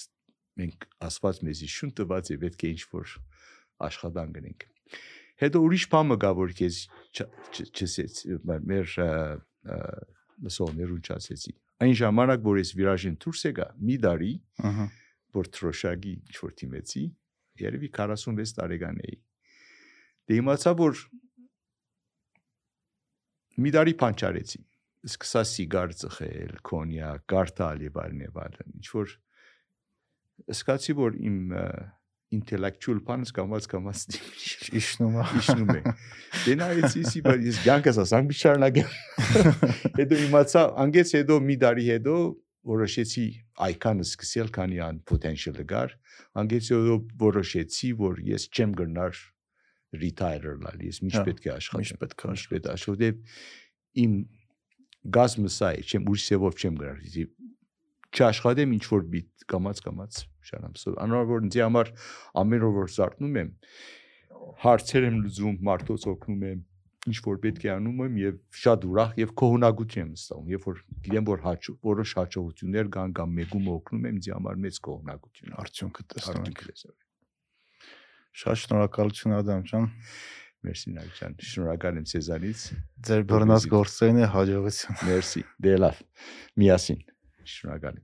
Speaker 2: մենք ասված մեզի շուն տված է պետք է ինչ որ աշխատանք գնենք։ Հետո ուրիշ բանը կա որ քեզ չսեց մեր լսողներուն չասեցի։ Այն ժամանակ որ ես վիրաժին դուրս եկա մի տարի,
Speaker 1: ըհը
Speaker 2: որ թրոշակի ինչ որ թիմեցի, երևի 46 տարեկան էի։ Դե իմացա որ մի տարի փանչարեցի։ Սկսա սիգար ծխել, կոնյակ, կարտալ եւ այլն եւ այլն։ Ինչ որ սկացի որ իմ intellectual բանս կամած կամած
Speaker 1: իշնում է
Speaker 2: իշնում է։ Դե նայեցի սի բայց ես ցանկս ասանք բիչարնագեմ։ Հետո իմացա անգեց հետո մի տարի հետո որոշեցի այքանը սկսել, քանի ան potential-ը գար, անգեց հետո որոշեցի, որ ես չեմ գնար retire լալ, ես միշտ
Speaker 1: Հա,
Speaker 2: պետք է աշխատեմ։
Speaker 1: միշտ պետք է
Speaker 2: միշտ պետք է աշխատեմ։ Իմ գազմը սա է, չեմ ուրիշ սեվով չեմ գնար։ չաշխատեմ ինչ որ բիտ կամած կամած շանամ։ So անոր որ ինձ համար ամեն օր որ զարթնում եմ, հարցեր եմ լուծում, մարդոց օգնում եմ, ինչ որ պետք է անում եմ եւ շատ ուրախ եւ կողոնակություն եմ ստանում երբ որ գիտեմ որ հաճու որոշ հաջողություններ կան կամ մեկում օգնում եմ ինձ համար մեծ կողոնակություն
Speaker 1: արդյունքը տեսնում ենք շատ շնորհակալություն Ադամ ջան
Speaker 2: մերսի նայչան շնորհակալ եմ ցեզանից
Speaker 1: ձեր բռնած գործերին հաջողություն
Speaker 2: մերսի դե լավ միասին շնորհակալ